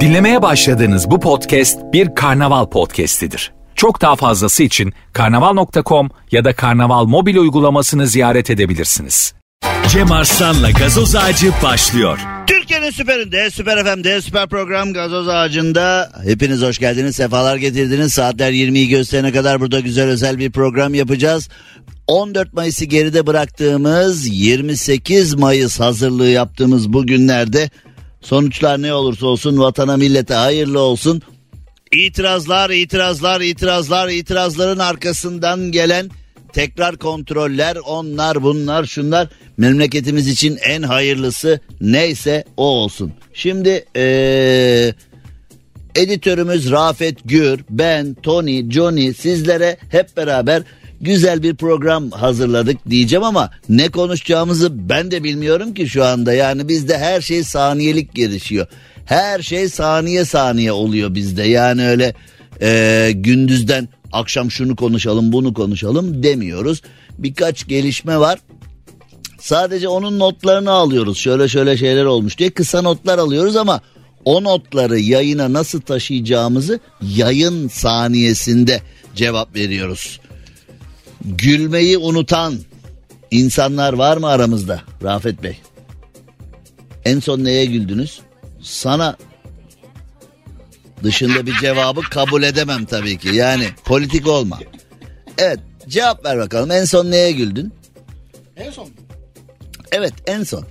Dinlemeye başladığınız bu podcast bir karnaval podcastidir. Çok daha fazlası için karnaval.com ya da karnaval mobil uygulamasını ziyaret edebilirsiniz. Cem Arslan'la gazoz ağacı başlıyor. Türkiye'nin süperinde, süper FM'de, süper program Gazoz Ağacı'nda hepiniz hoş geldiniz, sefalar getirdiniz. Saatler 20'yi gösterene kadar burada güzel özel bir program yapacağız. 14 Mayıs'ı geride bıraktığımız 28 Mayıs hazırlığı yaptığımız bu günlerde sonuçlar ne olursa olsun vatana millete hayırlı olsun. İtirazlar, itirazlar, itirazlar, itirazların arkasından gelen tekrar kontroller, onlar, bunlar, şunlar memleketimiz için en hayırlısı neyse o olsun. Şimdi ee, editörümüz Rafet Gür, ben, Tony, Johnny sizlere hep beraber güzel bir program hazırladık diyeceğim ama ne konuşacağımızı ben de bilmiyorum ki şu anda. Yani bizde her şey saniyelik gelişiyor. Her şey saniye saniye oluyor bizde. Yani öyle e, gündüzden akşam şunu konuşalım bunu konuşalım demiyoruz. Birkaç gelişme var. Sadece onun notlarını alıyoruz. Şöyle şöyle şeyler olmuş diye kısa notlar alıyoruz ama o notları yayına nasıl taşıyacağımızı yayın saniyesinde cevap veriyoruz. Gülmeyi unutan insanlar var mı aramızda Rafet Bey? En son neye güldünüz? Sana dışında bir cevabı kabul edemem tabii ki. Yani politik olma. Evet cevap ver bakalım. En son neye güldün? En son. Evet en son.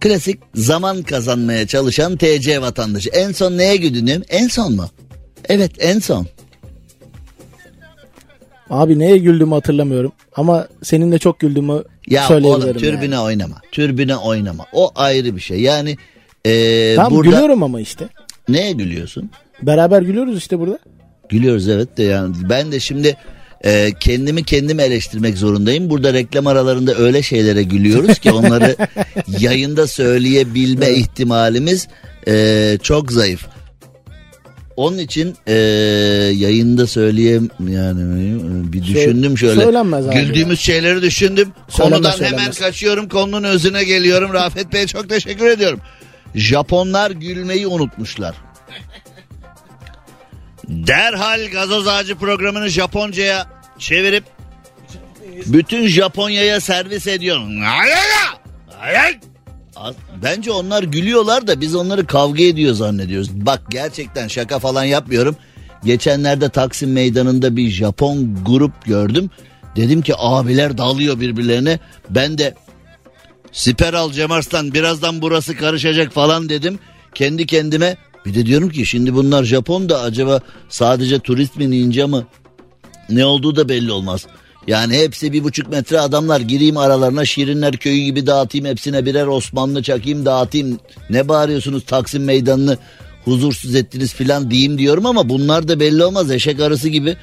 Klasik zaman kazanmaya çalışan TC vatandaşı. En son neye güldün? En son mu? Evet en son. Abi neye güldüğümü hatırlamıyorum. Ama seninle çok güldüğümü Ya söyleyebilirim. oğlum türbüne yani. oynama. Türbüne oynama. O ayrı bir şey. Yani ee, Tamam burada gülüyorum ama işte. neye gülüyorsun? Beraber gülüyoruz işte burada. Gülüyoruz evet de yani ben de şimdi e, kendimi kendim eleştirmek zorundayım. Burada reklam aralarında öyle şeylere gülüyoruz ki onları yayında söyleyebilme ihtimalimiz e, çok zayıf. Onun için e, yayında söyleyem yani e, bir düşündüm şöyle. söylenmez abi Güldüğümüz şeyleri düşündüm. Söylenmez, Konudan hemen söylenmez. kaçıyorum. Konunun özüne geliyorum. Rafet Bey'e çok teşekkür ediyorum. Japonlar gülmeyi unutmuşlar. Derhal gazoz ağacı programını Japonca'ya çevirip bütün Japonya'ya servis ediyorum. Az- Bence onlar gülüyorlar da biz onları kavga ediyor zannediyoruz. Bak gerçekten şaka falan yapmıyorum. Geçenlerde Taksim Meydanı'nda bir Japon grup gördüm. Dedim ki abiler dalıyor birbirlerine. Ben de siper al Cem Arslan birazdan burası karışacak falan dedim. Kendi kendime bir de diyorum ki şimdi bunlar Japon da acaba sadece turist mi ninja mı ne olduğu da belli olmaz. Yani hepsi bir buçuk metre adamlar gireyim aralarına Şirinler köyü gibi dağıtayım hepsine birer Osmanlı çakayım dağıtayım. Ne bağırıyorsunuz Taksim meydanını huzursuz ettiniz filan diyeyim diyorum ama bunlar da belli olmaz eşek arısı gibi.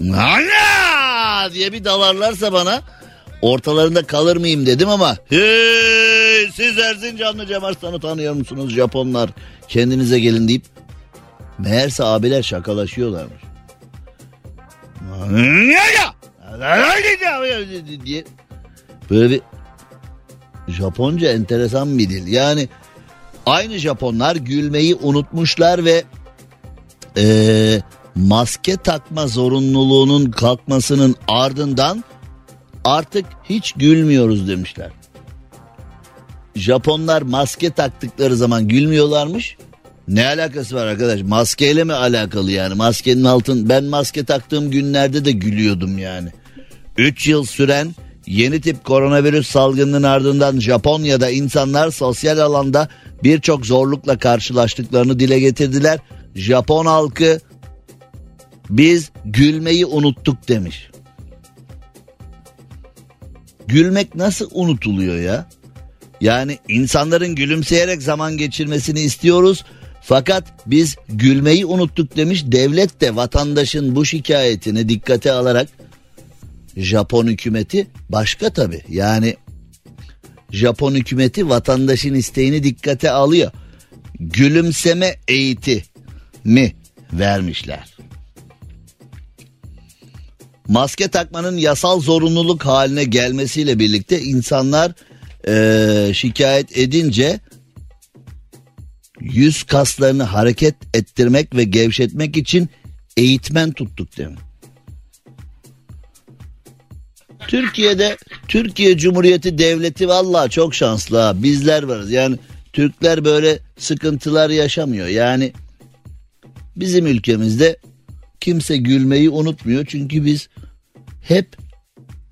Ana diye bir dalarlarsa bana ortalarında kalır mıyım dedim ama hey, siz Erzincanlı Cem Arslan'ı tanıyor musunuz Japonlar kendinize gelin deyip meğerse abiler şakalaşıyorlarmış. Diye böyle bir Japonca enteresan bir dil. Yani aynı Japonlar gülmeyi unutmuşlar ve eee, maske takma zorunluluğunun kalkmasının ardından artık hiç gülmüyoruz demişler. Japonlar maske taktıkları zaman gülmüyorlarmış. Ne alakası var arkadaş? Maskeyle mi alakalı yani? Maskenin altın ben maske taktığım günlerde de gülüyordum yani. 3 yıl süren yeni tip koronavirüs salgınının ardından Japonya'da insanlar sosyal alanda birçok zorlukla karşılaştıklarını dile getirdiler. Japon halkı biz gülmeyi unuttuk demiş. Gülmek nasıl unutuluyor ya? Yani insanların gülümseyerek zaman geçirmesini istiyoruz. Fakat biz gülmeyi unuttuk demiş. Devlet de vatandaşın bu şikayetini dikkate alarak Japon hükümeti başka tabi. Yani Japon hükümeti vatandaşın isteğini dikkate alıyor. Gülümseme eğitimi vermişler. Maske takmanın yasal zorunluluk haline gelmesiyle birlikte insanlar eee, şikayet edince yüz kaslarını hareket ettirmek ve gevşetmek için eğitmen tuttuk demin. Türkiye'de Türkiye Cumhuriyeti Devleti vallahi çok şanslı ha. Bizler varız. Yani Türkler böyle sıkıntılar yaşamıyor. Yani bizim ülkemizde kimse gülmeyi unutmuyor. Çünkü biz hep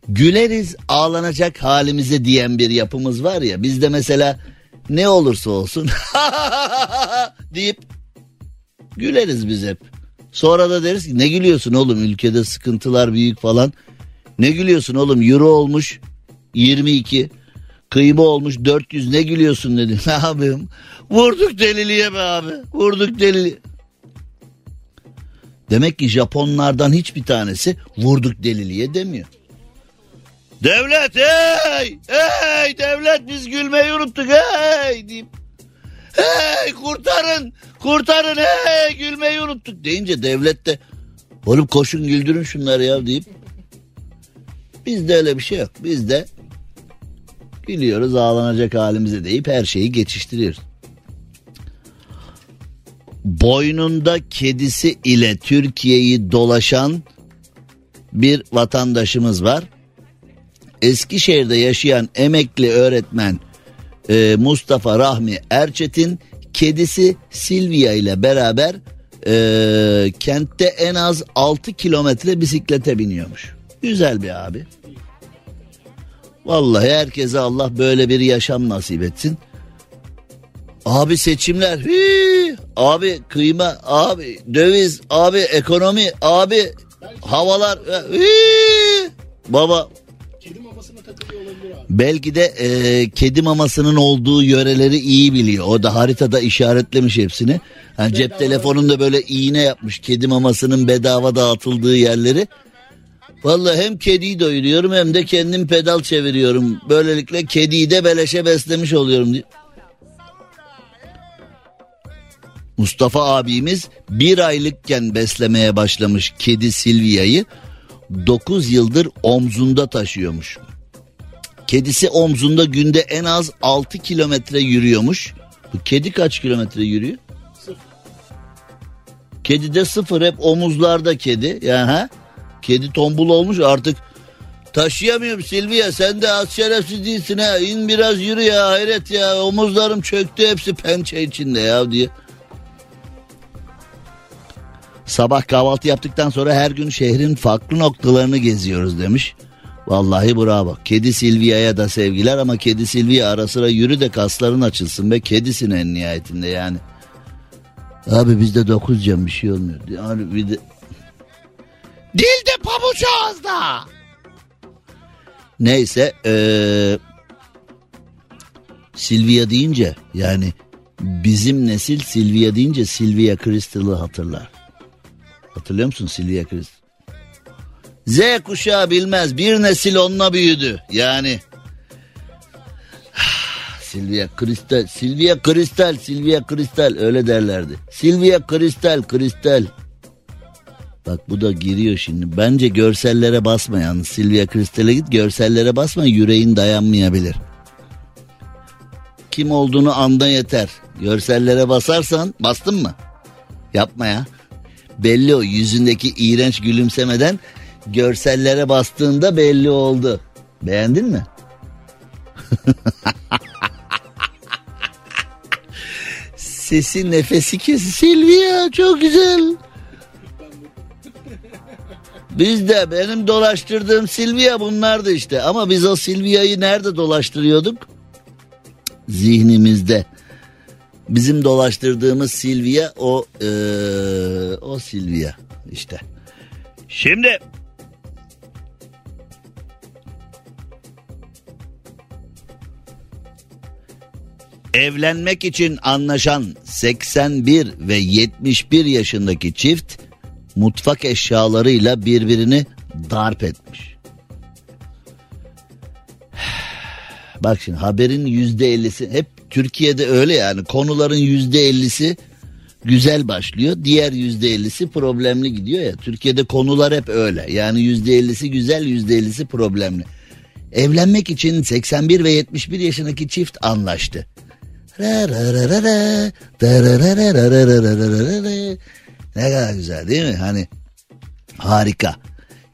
güleriz ağlanacak halimize diyen bir yapımız var ya. Bizde mesela ne olursa olsun deyip güleriz biz hep. Sonra da deriz ki ne gülüyorsun oğlum ülkede sıkıntılar büyük falan. Ne gülüyorsun oğlum euro olmuş 22 kıyma olmuş 400 ne gülüyorsun dedi. Ne yapayım vurduk deliliye be abi vurduk deliliye. Demek ki Japonlardan hiçbir tanesi vurduk deliliye demiyor. Devlet hey hey devlet biz gülmeyi unuttuk hey deyip hey kurtarın kurtarın hey gülmeyi unuttuk deyince devlet de oğlum koşun güldürün şunları ya deyip Bizde öyle bir şey yok. Bizde gülüyoruz ağlanacak halimize deyip her şeyi geçiştiriyoruz. Boynunda kedisi ile Türkiye'yi dolaşan bir vatandaşımız var. Eskişehir'de yaşayan emekli öğretmen e, Mustafa Rahmi Erçetin kedisi Silvia ile beraber e, kentte en az 6 kilometre bisiklete biniyormuş. Güzel bir abi. Vallahi herkese Allah böyle bir yaşam nasip etsin. Abi seçimler, hii, abi kıyma, abi döviz, abi ekonomi, abi havalar, hii. baba. Belki de e, kedi mamasının olduğu yöreleri iyi biliyor. O da haritada işaretlemiş hepsini. Yani cep telefonunda böyle iğne yapmış kedi mamasının bedava dağıtıldığı yerleri. Vallahi hem kediyi doyuruyorum hem de kendim pedal çeviriyorum. Böylelikle kediyi de beleşe beslemiş oluyorum diye. Mustafa abimiz bir aylıkken beslemeye başlamış kedi Silvia'yı 9 yıldır omzunda taşıyormuş. Kedisi omzunda günde en az 6 kilometre yürüyormuş. Bu kedi kaç kilometre yürüyor? Sıfır. Kedi de sıfır hep omuzlarda kedi. Yani ha? Kedi tombul olmuş artık taşıyamıyorum Silvia sen de az şerefsiz değilsin ha in biraz yürü ya hayret ya omuzlarım çöktü hepsi pençe içinde ya diye. Sabah kahvaltı yaptıktan sonra her gün şehrin farklı noktalarını geziyoruz demiş. Vallahi bravo. Kedi Silvia'ya da sevgiler ama kedi Silvia ara sıra yürü de kasların açılsın be kedisin en nihayetinde yani. Abi bizde dokuz cam bir şey olmuyor. Yani bir de Dilde pabuç ağızda. Neyse ee, Silvia deyince yani bizim nesil Silvia deyince Silvia Crystal'ı hatırlar. Hatırlıyor musun Silvia Crystal? Z kuşağı bilmez bir nesil onunla büyüdü yani. Silvia Kristal, Silvia Kristal, Silvia Kristal öyle derlerdi. Silvia Kristal, Kristal. Bak bu da giriyor şimdi. Bence görsellere basma yalnız. Silvia Kristal'e git görsellere basma yüreğin dayanmayabilir. Kim olduğunu anda yeter. Görsellere basarsan bastın mı? Yapma ya. Belli o yüzündeki iğrenç gülümsemeden görsellere bastığında belli oldu. Beğendin mi? Sesi nefesi kes Silvia çok güzel. Biz de benim dolaştırdığım Silvia bunlardı işte. Ama biz o Silvia'yı nerede dolaştırıyorduk? Zihnimizde. Bizim dolaştırdığımız Silvia o ee, o Silvia işte. Şimdi Evlenmek için anlaşan 81 ve 71 yaşındaki çift mutfak eşyalarıyla birbirini darp etmiş. Bak şimdi haberin yüzde ellisi hep Türkiye'de öyle yani konuların yüzde ellisi güzel başlıyor. Diğer yüzde ellisi problemli gidiyor ya. Türkiye'de konular hep öyle. Yani yüzde ellisi güzel yüzde ellisi problemli. Evlenmek için 81 ve 71 yaşındaki çift anlaştı. Ne kadar güzel değil mi? Hani harika.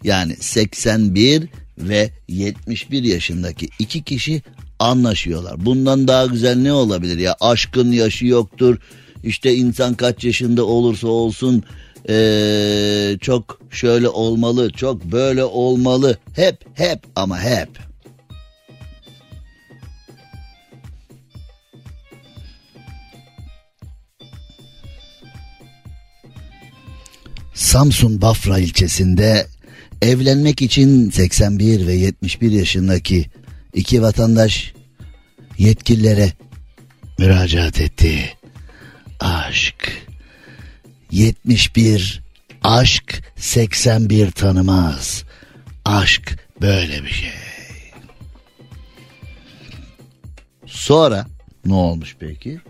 Yani 81 ve 71 yaşındaki iki kişi anlaşıyorlar. Bundan daha güzel ne olabilir ya? Aşkın yaşı yoktur. İşte insan kaç yaşında olursa olsun ee, çok şöyle olmalı, çok böyle olmalı. Hep hep ama hep. Samsun Bafra ilçesinde evlenmek için 81 ve 71 yaşındaki iki vatandaş yetkililere müracaat etti. Aşk 71 aşk 81 tanımaz. Aşk böyle bir şey. Sonra ne olmuş peki?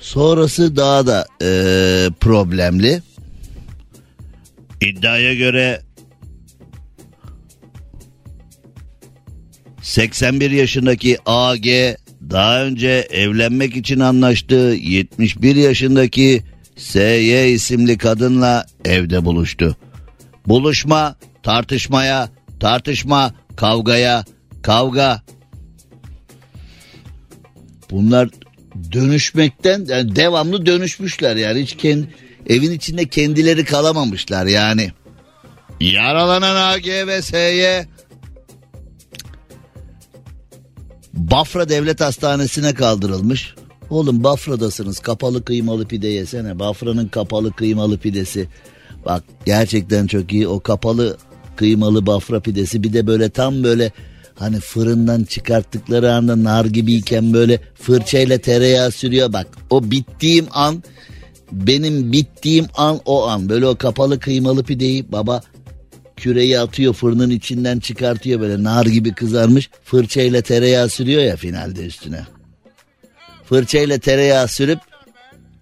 Sonrası daha da e, problemli. İddiaya göre 81 yaşındaki AG daha önce evlenmek için anlaştığı 71 yaşındaki SY isimli kadınla evde buluştu. Buluşma tartışmaya, tartışma kavgaya, kavga. Bunlar dönüşmekten yani devamlı dönüşmüşler yani hiç kendi, evin içinde kendileri kalamamışlar yani. Yaralanan AG ve SY Bafra Devlet Hastanesi'ne kaldırılmış. Oğlum Bafra'dasınız kapalı kıymalı pide yesene. Bafra'nın kapalı kıymalı pidesi. Bak gerçekten çok iyi o kapalı kıymalı Bafra pidesi. Bir de böyle tam böyle hani fırından çıkarttıkları anda nar gibiyken böyle fırçayla tereyağı sürüyor. Bak o bittiğim an benim bittiğim an o an. Böyle o kapalı kıymalı pideyi baba küreyi atıyor fırının içinden çıkartıyor böyle nar gibi kızarmış fırçayla tereyağı sürüyor ya finalde üstüne. Fırçayla tereyağı sürüp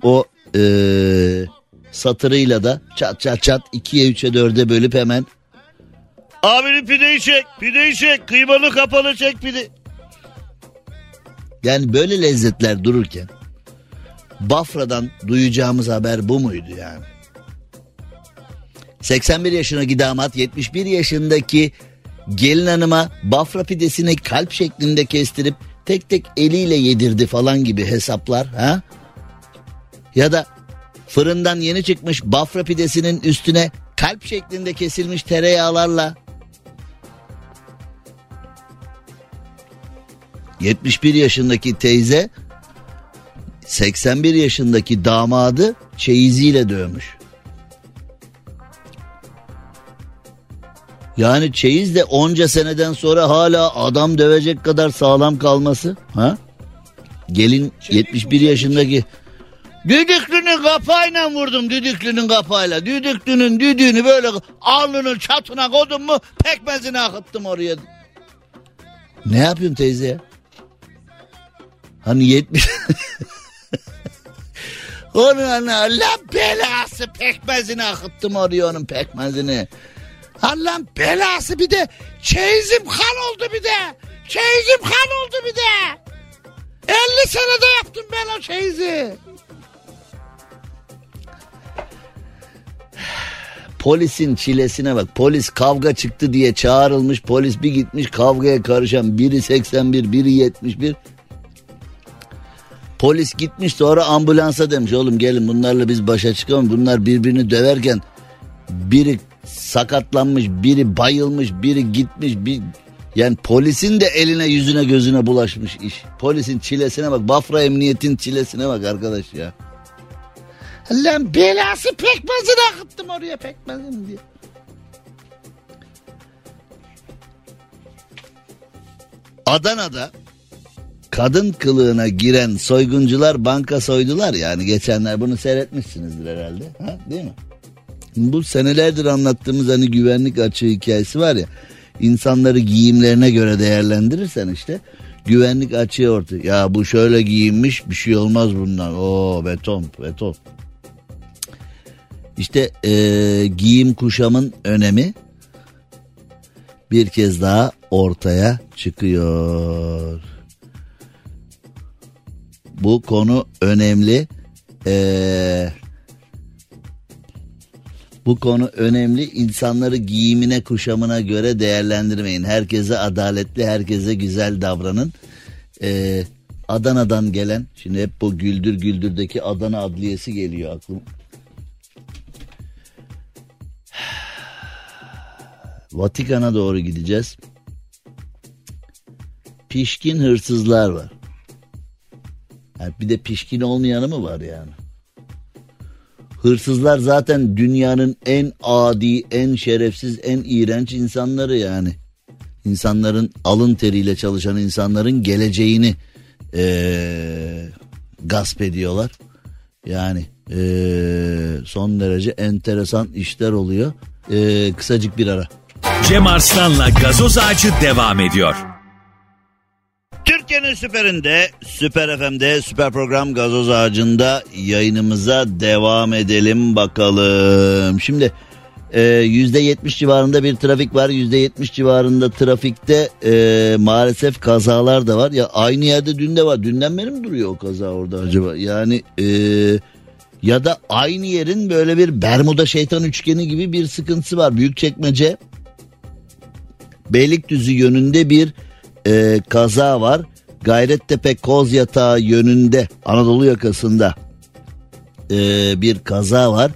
o ee, satırıyla da çat çat çat ikiye üçe dörde bölüp hemen Abinin pideyi çek pideyi çek kıymalı kapalı çek pide. Yani böyle lezzetler dururken Bafra'dan duyacağımız haber bu muydu yani? 81 yaşındaki damat 71 yaşındaki gelin hanıma Bafra pidesini kalp şeklinde kestirip tek tek eliyle yedirdi falan gibi hesaplar ha? Ya da fırından yeni çıkmış Bafra pidesinin üstüne kalp şeklinde kesilmiş tereyağlarla 71 yaşındaki teyze 81 yaşındaki damadı çeyiziyle dövmüş. Yani çeyiz de onca seneden sonra hala adam dövecek kadar sağlam kalması. Ha? Gelin 71 yaşındaki Düdüklünün kapağıyla vurdum düdüklünün kapağıyla. Düdüklünün düdüğünü böyle alnının çatına koydum mu pekmezini akıttım oraya. Ne yapıyorsun teyze ya? Hani 70... onun Allah belası pekmezini akıttım oraya onun pekmezini. Allah'ın belası bir de çeyizim kan oldu bir de. Çeyizim kan oldu bir de. 50 senede yaptım ben o çeyizi. Polisin çilesine bak. Polis kavga çıktı diye çağrılmış. Polis bir gitmiş kavgaya karışan. Biri 81, biri 71. Polis gitmiş sonra ambulansa demiş. Oğlum gelin bunlarla biz başa çıkalım. Bunlar birbirini döverken biri sakatlanmış, biri bayılmış, biri gitmiş. Bir... Yani polisin de eline yüzüne gözüne bulaşmış iş. Polisin çilesine bak. Bafra emniyetin çilesine bak arkadaş ya. Lan belası pekmezini akıttım oraya pekmezini diye. Adana'da kadın kılığına giren soyguncular banka soydular yani geçenler bunu seyretmişsinizdir herhalde ha, değil mi? Bu senelerdir anlattığımız hani güvenlik açığı hikayesi var ya insanları giyimlerine göre değerlendirirsen işte güvenlik açığı ortaya. Ya bu şöyle giyinmiş bir şey olmaz bundan. O beton beton. İşte e, giyim kuşamın önemi bir kez daha ortaya çıkıyor. Bu konu önemli. Ee, bu konu önemli. İnsanları giyimine kuşamına göre değerlendirmeyin. Herkese adaletli, herkese güzel davranın. Ee, Adana'dan gelen, şimdi hep bu Güldür Güldür'deki Adana Adliyesi geliyor aklıma. Vatikan'a doğru gideceğiz. Pişkin hırsızlar var. Yani bir de pişkin olmayanı mı var yani? Hırsızlar zaten dünyanın en adi, en şerefsiz, en iğrenç insanları yani. İnsanların alın teriyle çalışan insanların geleceğini ee, gasp ediyorlar. Yani ee, son derece enteresan işler oluyor. Ee, kısacık bir ara. Cem Arslan'la gazoz ağacı devam ediyor. Türkiye'nin süperinde, süper FM'de, süper program gazoz ağacında yayınımıza devam edelim bakalım. Şimdi e, yüzde yetmiş civarında bir trafik var. Yüzde yetmiş civarında trafikte e, maalesef kazalar da var. Ya aynı yerde dün de var. Dünden beri mi duruyor o kaza orada acaba? Yani e, ya da aynı yerin böyle bir Bermuda şeytan üçgeni gibi bir sıkıntısı var. Büyükçekmece Beylikdüzü yönünde bir e, kaza var. Gayrettepe Koz Yatağı yönünde Anadolu yakasında e, bir kaza var.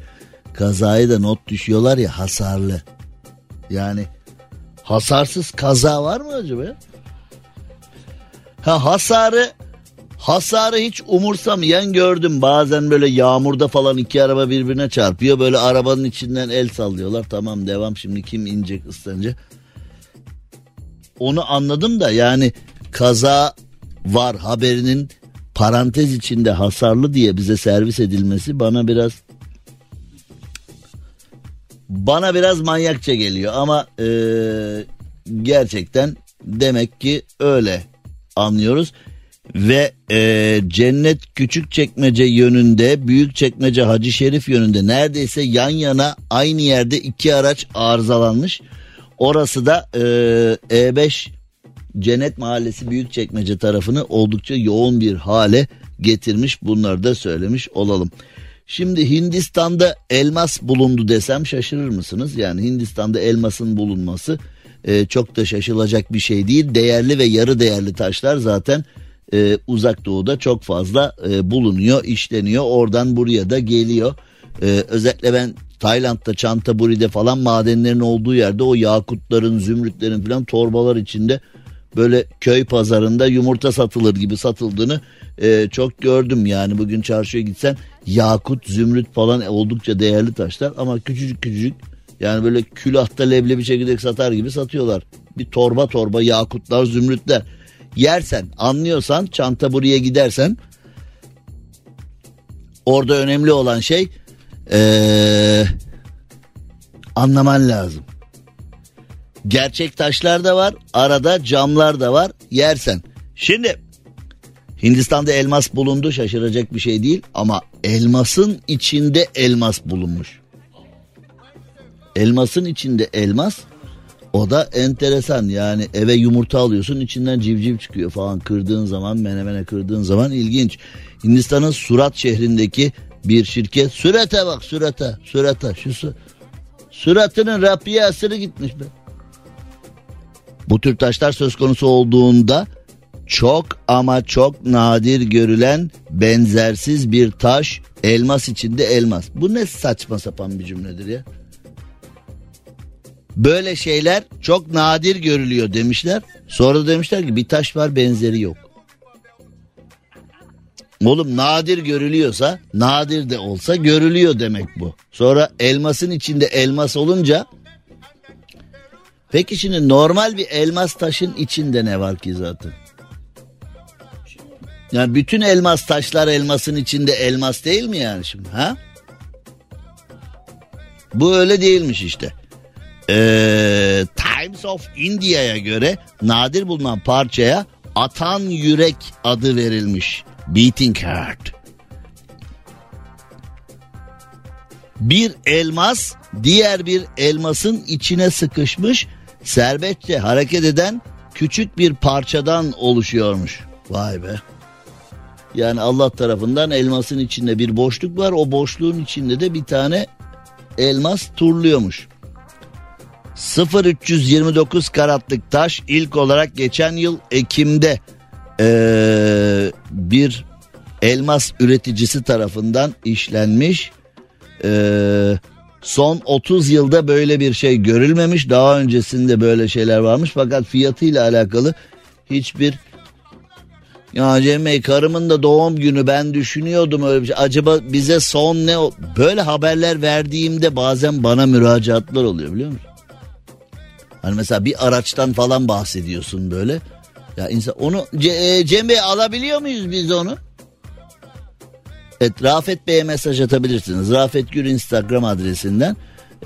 Kazayı da not düşüyorlar ya hasarlı. Yani hasarsız kaza var mı acaba? Ha hasarı hasarı hiç umursamayan gördüm. Bazen böyle yağmurda falan iki araba birbirine çarpıyor. Böyle arabanın içinden el sallıyorlar. Tamam devam şimdi kim inecek ıslanacak onu anladım da yani kaza var haberinin parantez içinde hasarlı diye bize servis edilmesi bana biraz bana biraz manyakça geliyor ama e, gerçekten demek ki öyle anlıyoruz ve e, cennet küçük çekmece yönünde büyük çekmece Hacı Şerif yönünde neredeyse yan yana aynı yerde iki araç arızalanmış. Orası da e, E5 Cennet Mahallesi Büyükçekmece tarafını oldukça yoğun bir hale getirmiş. Bunları da söylemiş olalım. Şimdi Hindistan'da elmas bulundu desem şaşırır mısınız? Yani Hindistan'da elmasın bulunması e, çok da şaşılacak bir şey değil. Değerli ve yarı değerli taşlar zaten e, uzak doğuda çok fazla e, bulunuyor, işleniyor. Oradan buraya da geliyor. E, özellikle ben Tayland'da Çantaburi'de falan madenlerin olduğu yerde o yakutların, zümrütlerin falan torbalar içinde böyle köy pazarında yumurta satılır gibi satıldığını e, çok gördüm. Yani bugün çarşıya gitsen yakut, zümrüt falan oldukça değerli taşlar ama küçücük küçücük yani böyle külahta leblebi çekirdek satar gibi satıyorlar. Bir torba torba yakutlar, zümrütler. Yersen, anlıyorsan, çanta buraya gidersen orada önemli olan şey ee, anlaman lazım. Gerçek taşlar da var, arada camlar da var. Yersen. Şimdi Hindistan'da elmas bulundu şaşıracak bir şey değil ama elmasın içinde elmas bulunmuş. Elmasın içinde elmas o da enteresan yani eve yumurta alıyorsun içinden civciv çıkıyor falan kırdığın zaman menemene kırdığın zaman ilginç. Hindistan'ın Surat şehrindeki bir şirket sürete bak sürete sürete şu su, suratının rapiyasını gitmiş be. Bu tür taşlar söz konusu olduğunda çok ama çok nadir görülen benzersiz bir taş elmas içinde elmas. Bu ne saçma sapan bir cümledir ya. Böyle şeyler çok nadir görülüyor demişler. Sonra demişler ki bir taş var benzeri yok. Oğlum nadir görülüyorsa nadir de olsa görülüyor demek bu. Sonra elmasın içinde elmas olunca peki şimdi normal bir elmas taşın içinde ne var ki zaten? Yani bütün elmas taşlar elmasın içinde elmas değil mi yani şimdi ha? Bu öyle değilmiş işte. Ee, Times of India'ya göre nadir bulunan parçaya atan yürek adı verilmiş. Beating Heart. Bir elmas diğer bir elmasın içine sıkışmış serbestçe hareket eden küçük bir parçadan oluşuyormuş. Vay be. Yani Allah tarafından elmasın içinde bir boşluk var. O boşluğun içinde de bir tane elmas turluyormuş. 0329 karatlık taş ilk olarak geçen yıl Ekim'de ee, bir elmas üreticisi tarafından işlenmiş. Ee, son 30 yılda böyle bir şey görülmemiş. Daha öncesinde böyle şeyler varmış fakat fiyatıyla alakalı hiçbir ya Cem Bey karımın da doğum günü ben düşünüyordum öyle bir şey. Acaba bize son ne? Böyle haberler verdiğimde bazen bana müracaatlar oluyor biliyor musun? Hani mesela bir araçtan falan bahsediyorsun böyle. Ya insan onu C- e, Cem Bey alabiliyor muyuz biz onu? Evet Rafet Bey'e mesaj atabilirsiniz. Rafet Gür Instagram adresinden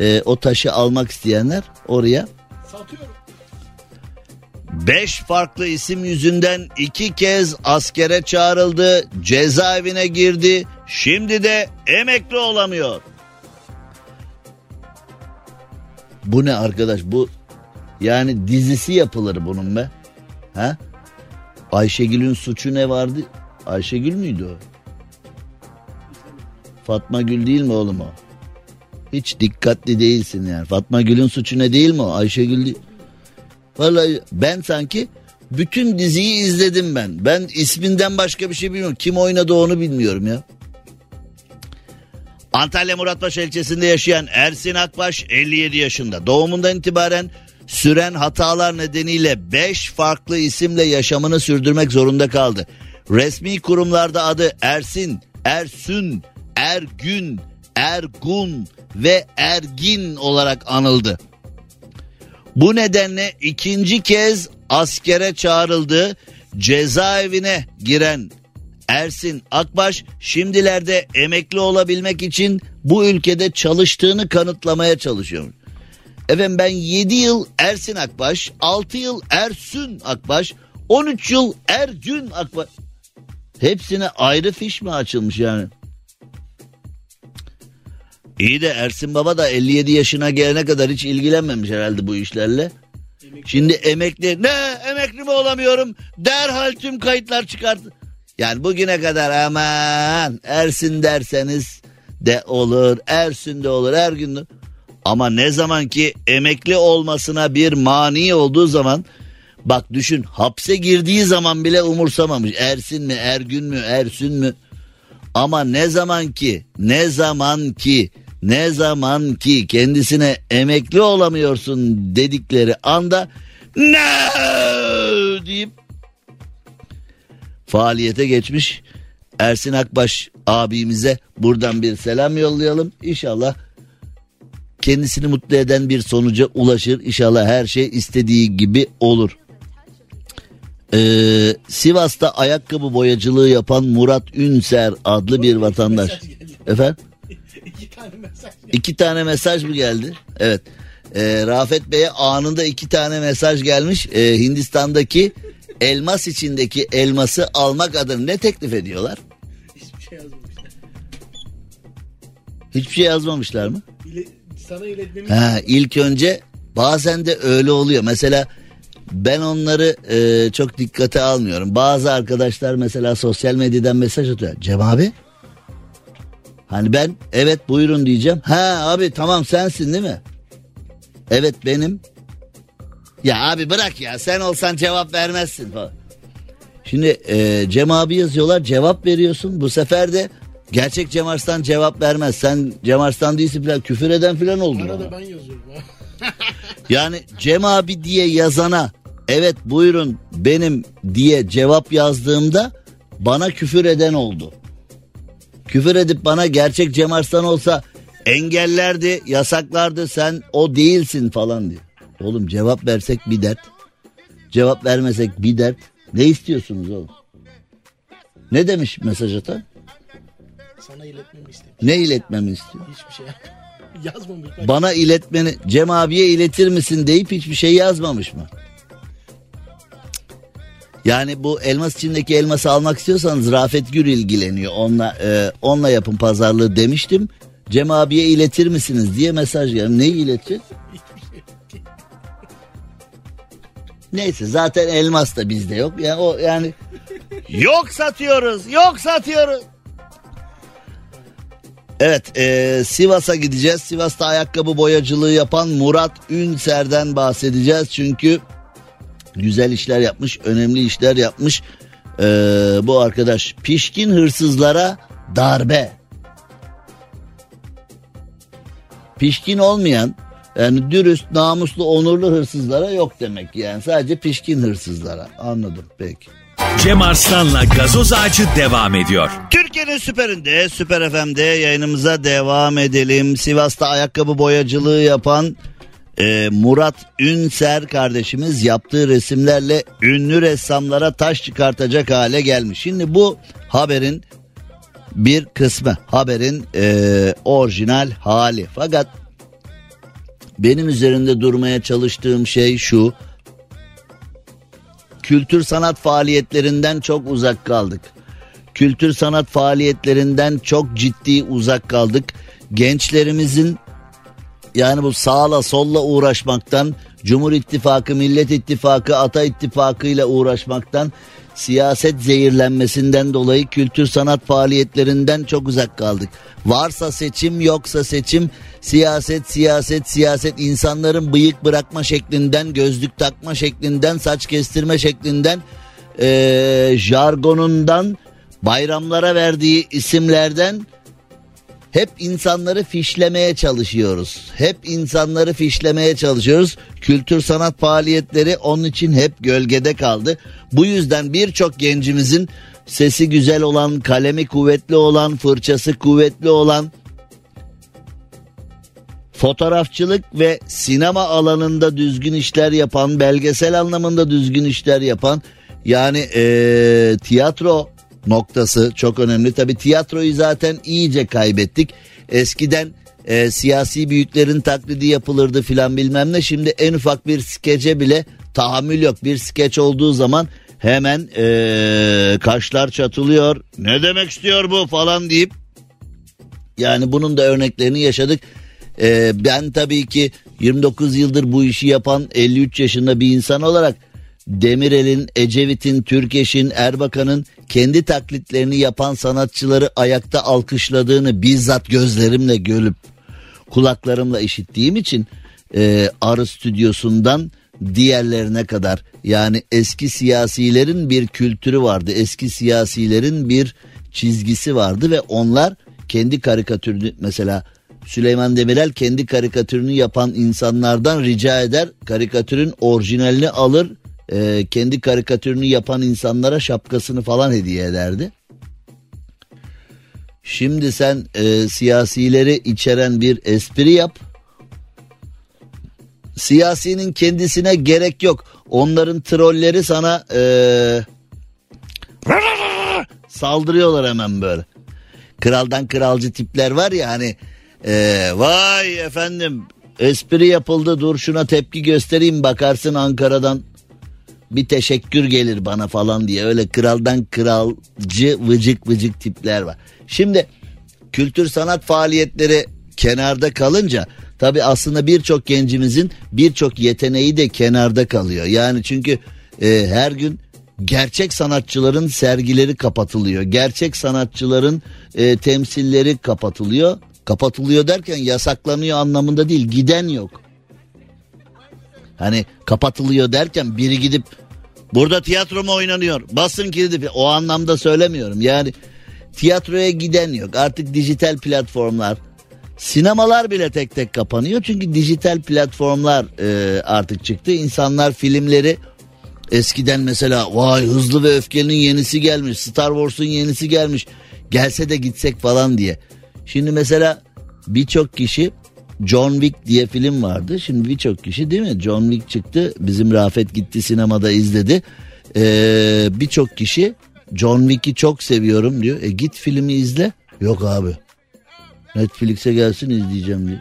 e, o taşı almak isteyenler oraya. Satıyorum. Beş farklı isim yüzünden iki kez askere çağrıldı. Cezaevine girdi. Şimdi de emekli olamıyor. Bu ne arkadaş bu yani dizisi yapılır bunun be. Ha? Ayşegül'ün suçu ne vardı? Ayşegül müydü o? Fatma Gül değil mi oğlum o? Hiç dikkatli değilsin yani. Fatma Gül'ün suçu ne değil mi o? Ayşegül değil. Vallahi ben sanki bütün diziyi izledim ben. Ben isminden başka bir şey bilmiyorum. Kim oynadı onu bilmiyorum ya. Antalya Muratpaşa ilçesinde yaşayan Ersin Akbaş 57 yaşında. Doğumundan itibaren süren hatalar nedeniyle 5 farklı isimle yaşamını sürdürmek zorunda kaldı. Resmi kurumlarda adı Ersin, Ersün, Ergün, Ergun ve Ergin olarak anıldı. Bu nedenle ikinci kez askere çağrıldı. Cezaevine giren Ersin Akbaş şimdilerde emekli olabilmek için bu ülkede çalıştığını kanıtlamaya çalışıyor. Efendim ben 7 yıl Ersin Akbaş, 6 yıl Ersün Akbaş, 13 yıl Ergün Akbaş. Hepsine ayrı fiş mi açılmış yani? İyi de Ersin Baba da 57 yaşına gelene kadar hiç ilgilenmemiş herhalde bu işlerle. Şimdi emekli ne emekli mi olamıyorum derhal tüm kayıtlar çıkarttı. Yani bugüne kadar aman Ersin derseniz de olur Ersin de olur her gün de. Ama ne zaman ki emekli olmasına bir mani olduğu zaman bak düşün hapse girdiği zaman bile umursamamış. Ersin mi Ergün mü Ersün mü? Ama ne zaman ki ne zaman ki ne zaman ki kendisine emekli olamıyorsun dedikleri anda ne deyip faaliyete geçmiş Ersin Akbaş abimize buradan bir selam yollayalım. İnşallah kendisini mutlu eden bir sonuca ulaşır. İnşallah her şey istediği gibi olur. Ee, Sivas'ta ayakkabı boyacılığı yapan Murat Ünser adlı bir vatandaş. Efendim? İki tane mesaj. İki tane mesaj mı geldi? Evet. Ee, Rafet Bey'e anında iki tane mesaj gelmiş. Ee, Hindistan'daki elmas içindeki elması almak adına ne teklif ediyorlar? Hiçbir şey yazmamışlar. Hiçbir şey yazmamışlar mı? Sana iletmemiz Ha, ilk önce bazen de öyle oluyor. Mesela ben onları e, çok dikkate almıyorum. Bazı arkadaşlar mesela sosyal medyadan mesaj atıyor. Cem abi Hani ben evet buyurun diyeceğim. Ha abi tamam sensin değil mi? Evet benim. Ya abi bırak ya sen olsan cevap vermezsin falan. Şimdi e, Cem abi yazıyorlar cevap veriyorsun. Bu sefer de gerçek Cem Arslan cevap vermez. Sen Cem Arslan değilsin falan küfür eden falan oldun. ona. Arada ben yazıyorum. Yani Cem abi diye yazana evet buyurun benim diye cevap yazdığımda bana küfür eden oldu. Küfür edip bana gerçek Cem Arslan olsa engellerdi, yasaklardı sen o değilsin falan diyor. Oğlum cevap versek bir dert. Cevap vermesek bir dert. Ne istiyorsunuz oğlum? Ne demiş mesaj atan? Sana iletmemi istedim. Ne iletmemi istiyor? Hiçbir şey yazmamış. Bak, Bana iletmeni Cem abiye iletir misin deyip hiçbir şey yazmamış mı? Yani bu elmas içindeki elması almak istiyorsanız Rafet Gür ilgileniyor. Onunla, e, onunla yapın pazarlığı demiştim. Cem abiye iletir misiniz diye mesaj geldi. Neyi iletir? Neyse zaten elmas da bizde yok. Yani o yani Yok satıyoruz, yok satıyoruz. Evet e, Sivas'a gideceğiz. Sivas'ta ayakkabı boyacılığı yapan Murat Ünser'den bahsedeceğiz. Çünkü güzel işler yapmış, önemli işler yapmış. E, bu arkadaş pişkin hırsızlara darbe. Pişkin olmayan yani dürüst, namuslu, onurlu hırsızlara yok demek yani. Sadece pişkin hırsızlara. Anladım peki. Cem Arslan'la gazoz ağacı devam ediyor. Türkiye'nin süperinde, Süper FM'de yayınımıza devam edelim. Sivas'ta ayakkabı boyacılığı yapan e, Murat Ünser kardeşimiz yaptığı resimlerle ünlü ressamlara taş çıkartacak hale gelmiş. Şimdi bu haberin bir kısmı, haberin e, orijinal hali. Fakat benim üzerinde durmaya çalıştığım şey şu kültür sanat faaliyetlerinden çok uzak kaldık. Kültür sanat faaliyetlerinden çok ciddi uzak kaldık. Gençlerimizin yani bu sağla solla uğraşmaktan, Cumhur İttifakı, Millet İttifakı, Ata İttifakı ile uğraşmaktan, siyaset zehirlenmesinden dolayı kültür sanat faaliyetlerinden çok uzak kaldık. Varsa seçim yoksa seçim siyaset siyaset siyaset insanların bıyık bırakma şeklinden gözlük takma şeklinden saç kestirme şeklinden ee, jargonundan bayramlara verdiği isimlerden hep insanları fişlemeye çalışıyoruz. Hep insanları fişlemeye çalışıyoruz. Kültür sanat faaliyetleri onun için hep gölgede kaldı. Bu yüzden birçok gencimizin sesi güzel olan, kalemi kuvvetli olan, fırçası kuvvetli olan fotoğrafçılık ve sinema alanında düzgün işler yapan, belgesel anlamında düzgün işler yapan yani ee, tiyatro noktası çok önemli. Tabi tiyatroyu zaten iyice kaybettik. Eskiden e, siyasi büyüklerin taklidi yapılırdı filan bilmem ne. Şimdi en ufak bir skece bile tahammül yok. Bir skeç olduğu zaman hemen e, kaşlar çatılıyor. Ne demek istiyor bu falan deyip yani bunun da örneklerini yaşadık. E, ben tabii ki 29 yıldır bu işi yapan 53 yaşında bir insan olarak Demirel'in, Ecevit'in, Türkeş'in, Erbakan'ın kendi taklitlerini yapan sanatçıları ayakta alkışladığını bizzat gözlerimle görüp kulaklarımla işittiğim için e, Arı Stüdyosu'ndan diğerlerine kadar yani eski siyasilerin bir kültürü vardı. Eski siyasilerin bir çizgisi vardı ve onlar kendi karikatürünü mesela Süleyman Demirel kendi karikatürünü yapan insanlardan rica eder karikatürün orijinalini alır e, kendi karikatürünü yapan insanlara şapkasını falan hediye ederdi. Şimdi sen e, siyasileri içeren bir espri yap. Siyasinin kendisine gerek yok. Onların trolleri sana e, saldırıyorlar hemen böyle. Kraldan kralcı tipler var ya hani e, vay efendim espri yapıldı dur şuna tepki göstereyim bakarsın Ankara'dan bir teşekkür gelir bana falan diye öyle kraldan kralcı vıcık vıcık tipler var. Şimdi kültür sanat faaliyetleri kenarda kalınca tabi aslında birçok gencimizin birçok yeteneği de kenarda kalıyor. Yani çünkü e, her gün gerçek sanatçıların sergileri kapatılıyor. Gerçek sanatçıların e, temsilleri kapatılıyor. Kapatılıyor derken yasaklanıyor anlamında değil giden yok. Hani kapatılıyor derken biri gidip burada tiyatro mu oynanıyor? Basın kilidi o anlamda söylemiyorum. Yani tiyatroya giden yok. Artık dijital platformlar Sinemalar bile tek tek kapanıyor çünkü dijital platformlar e, artık çıktı. İnsanlar filmleri eskiden mesela vay hızlı ve öfkenin yenisi gelmiş, Star Wars'un yenisi gelmiş. Gelse de gitsek falan diye. Şimdi mesela birçok kişi John Wick diye film vardı. Şimdi birçok kişi değil mi? John Wick çıktı. Bizim Rafet gitti sinemada izledi. Ee, birçok kişi John Wick'i çok seviyorum diyor. E git filmi izle. Yok abi. Netflix'e gelsin izleyeceğim diyor.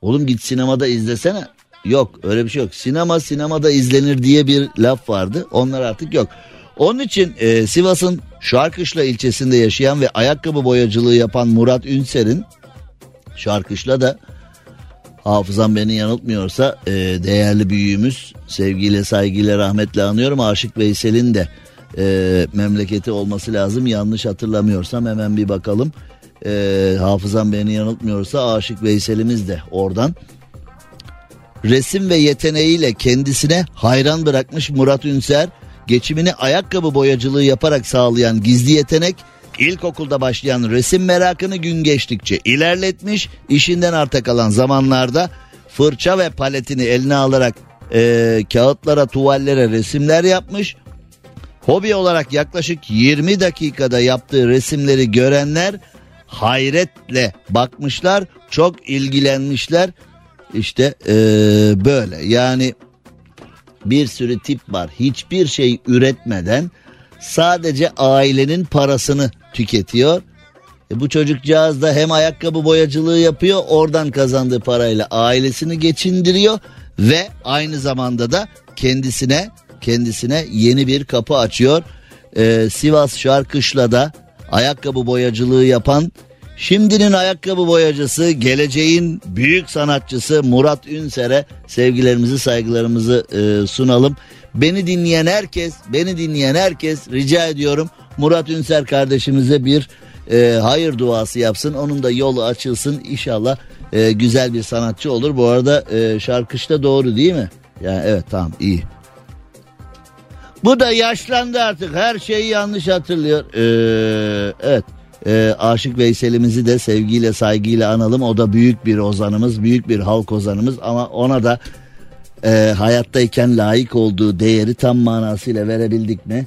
Oğlum git sinemada izlesene. Yok öyle bir şey yok. Sinema sinemada izlenir diye bir laf vardı. Onlar artık yok. Onun için e, Sivas'ın Şarkışla ilçesinde yaşayan ve ayakkabı boyacılığı yapan Murat Ünser'in Şarkışla da hafızam beni yanıltmıyorsa e, değerli büyüğümüz sevgiyle saygıyla rahmetle anıyorum. Aşık Veysel'in de e, memleketi olması lazım. Yanlış hatırlamıyorsam hemen bir bakalım. E, hafızam beni yanıltmıyorsa Aşık Veysel'imiz de oradan. Resim ve yeteneğiyle kendisine hayran bırakmış Murat Ünser, geçimini ayakkabı boyacılığı yaparak sağlayan gizli yetenek, ilkokulda başlayan resim merakını gün geçtikçe ilerletmiş, işinden arta kalan zamanlarda fırça ve paletini eline alarak e, kağıtlara, tuvallere resimler yapmış. Hobi olarak yaklaşık 20 dakikada yaptığı resimleri görenler hayretle bakmışlar, çok ilgilenmişler. İşte ee, böyle yani bir sürü tip var. Hiçbir şey üretmeden sadece ailenin parasını tüketiyor. E bu çocukcağız da hem ayakkabı boyacılığı yapıyor oradan kazandığı parayla ailesini geçindiriyor ve aynı zamanda da kendisine kendisine yeni bir kapı açıyor. Ee, Sivas Şarkışla'da ayakkabı boyacılığı yapan Şimdinin ayakkabı boyacısı, geleceğin büyük sanatçısı Murat Ünser'e sevgilerimizi, saygılarımızı e, sunalım. Beni dinleyen herkes, beni dinleyen herkes rica ediyorum Murat Ünser kardeşimize bir e, hayır duası yapsın. Onun da yolu açılsın. İnşallah e, güzel bir sanatçı olur. Bu arada e, şarkışta doğru değil mi? Yani evet tamam iyi. Bu da yaşlandı artık. Her şeyi yanlış hatırlıyor. Ee, evet. Ee, Aşık Veysel'imizi de sevgiyle saygıyla analım. O da büyük bir ozanımız, büyük bir halk ozanımız ama ona da e, hayattayken layık olduğu değeri tam manasıyla verebildik mi?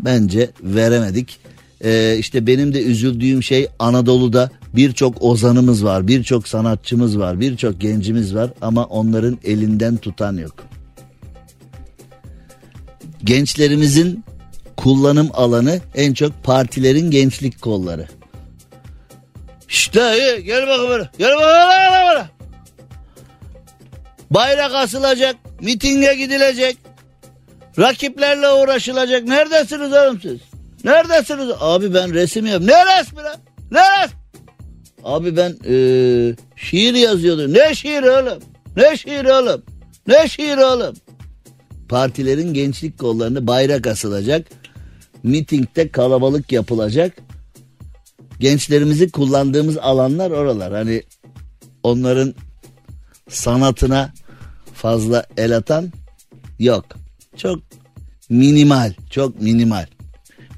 Bence veremedik. Ee, işte benim de üzüldüğüm şey Anadolu'da birçok ozanımız var, birçok sanatçımız var, birçok gencimiz var ama onların elinden tutan yok. Gençlerimizin kullanım alanı en çok partilerin gençlik kolları. İşte gel bakalım. Gel bakalım böyle. Bayrak asılacak, mitinge gidilecek. Rakiplerle uğraşılacak. Neredesiniz oğlum siz? Neredesiniz? Abi ben resim yap. Ne resmi lan? Ne resmi? Abi ben ee, şiir yazıyordum. Ne şiir oğlum? Ne şiir oğlum? Ne şiir oğlum? Partilerin gençlik kollarını bayrak asılacak mitingde kalabalık yapılacak. Gençlerimizi kullandığımız alanlar oralar. Hani onların sanatına fazla el atan yok. Çok minimal, çok minimal.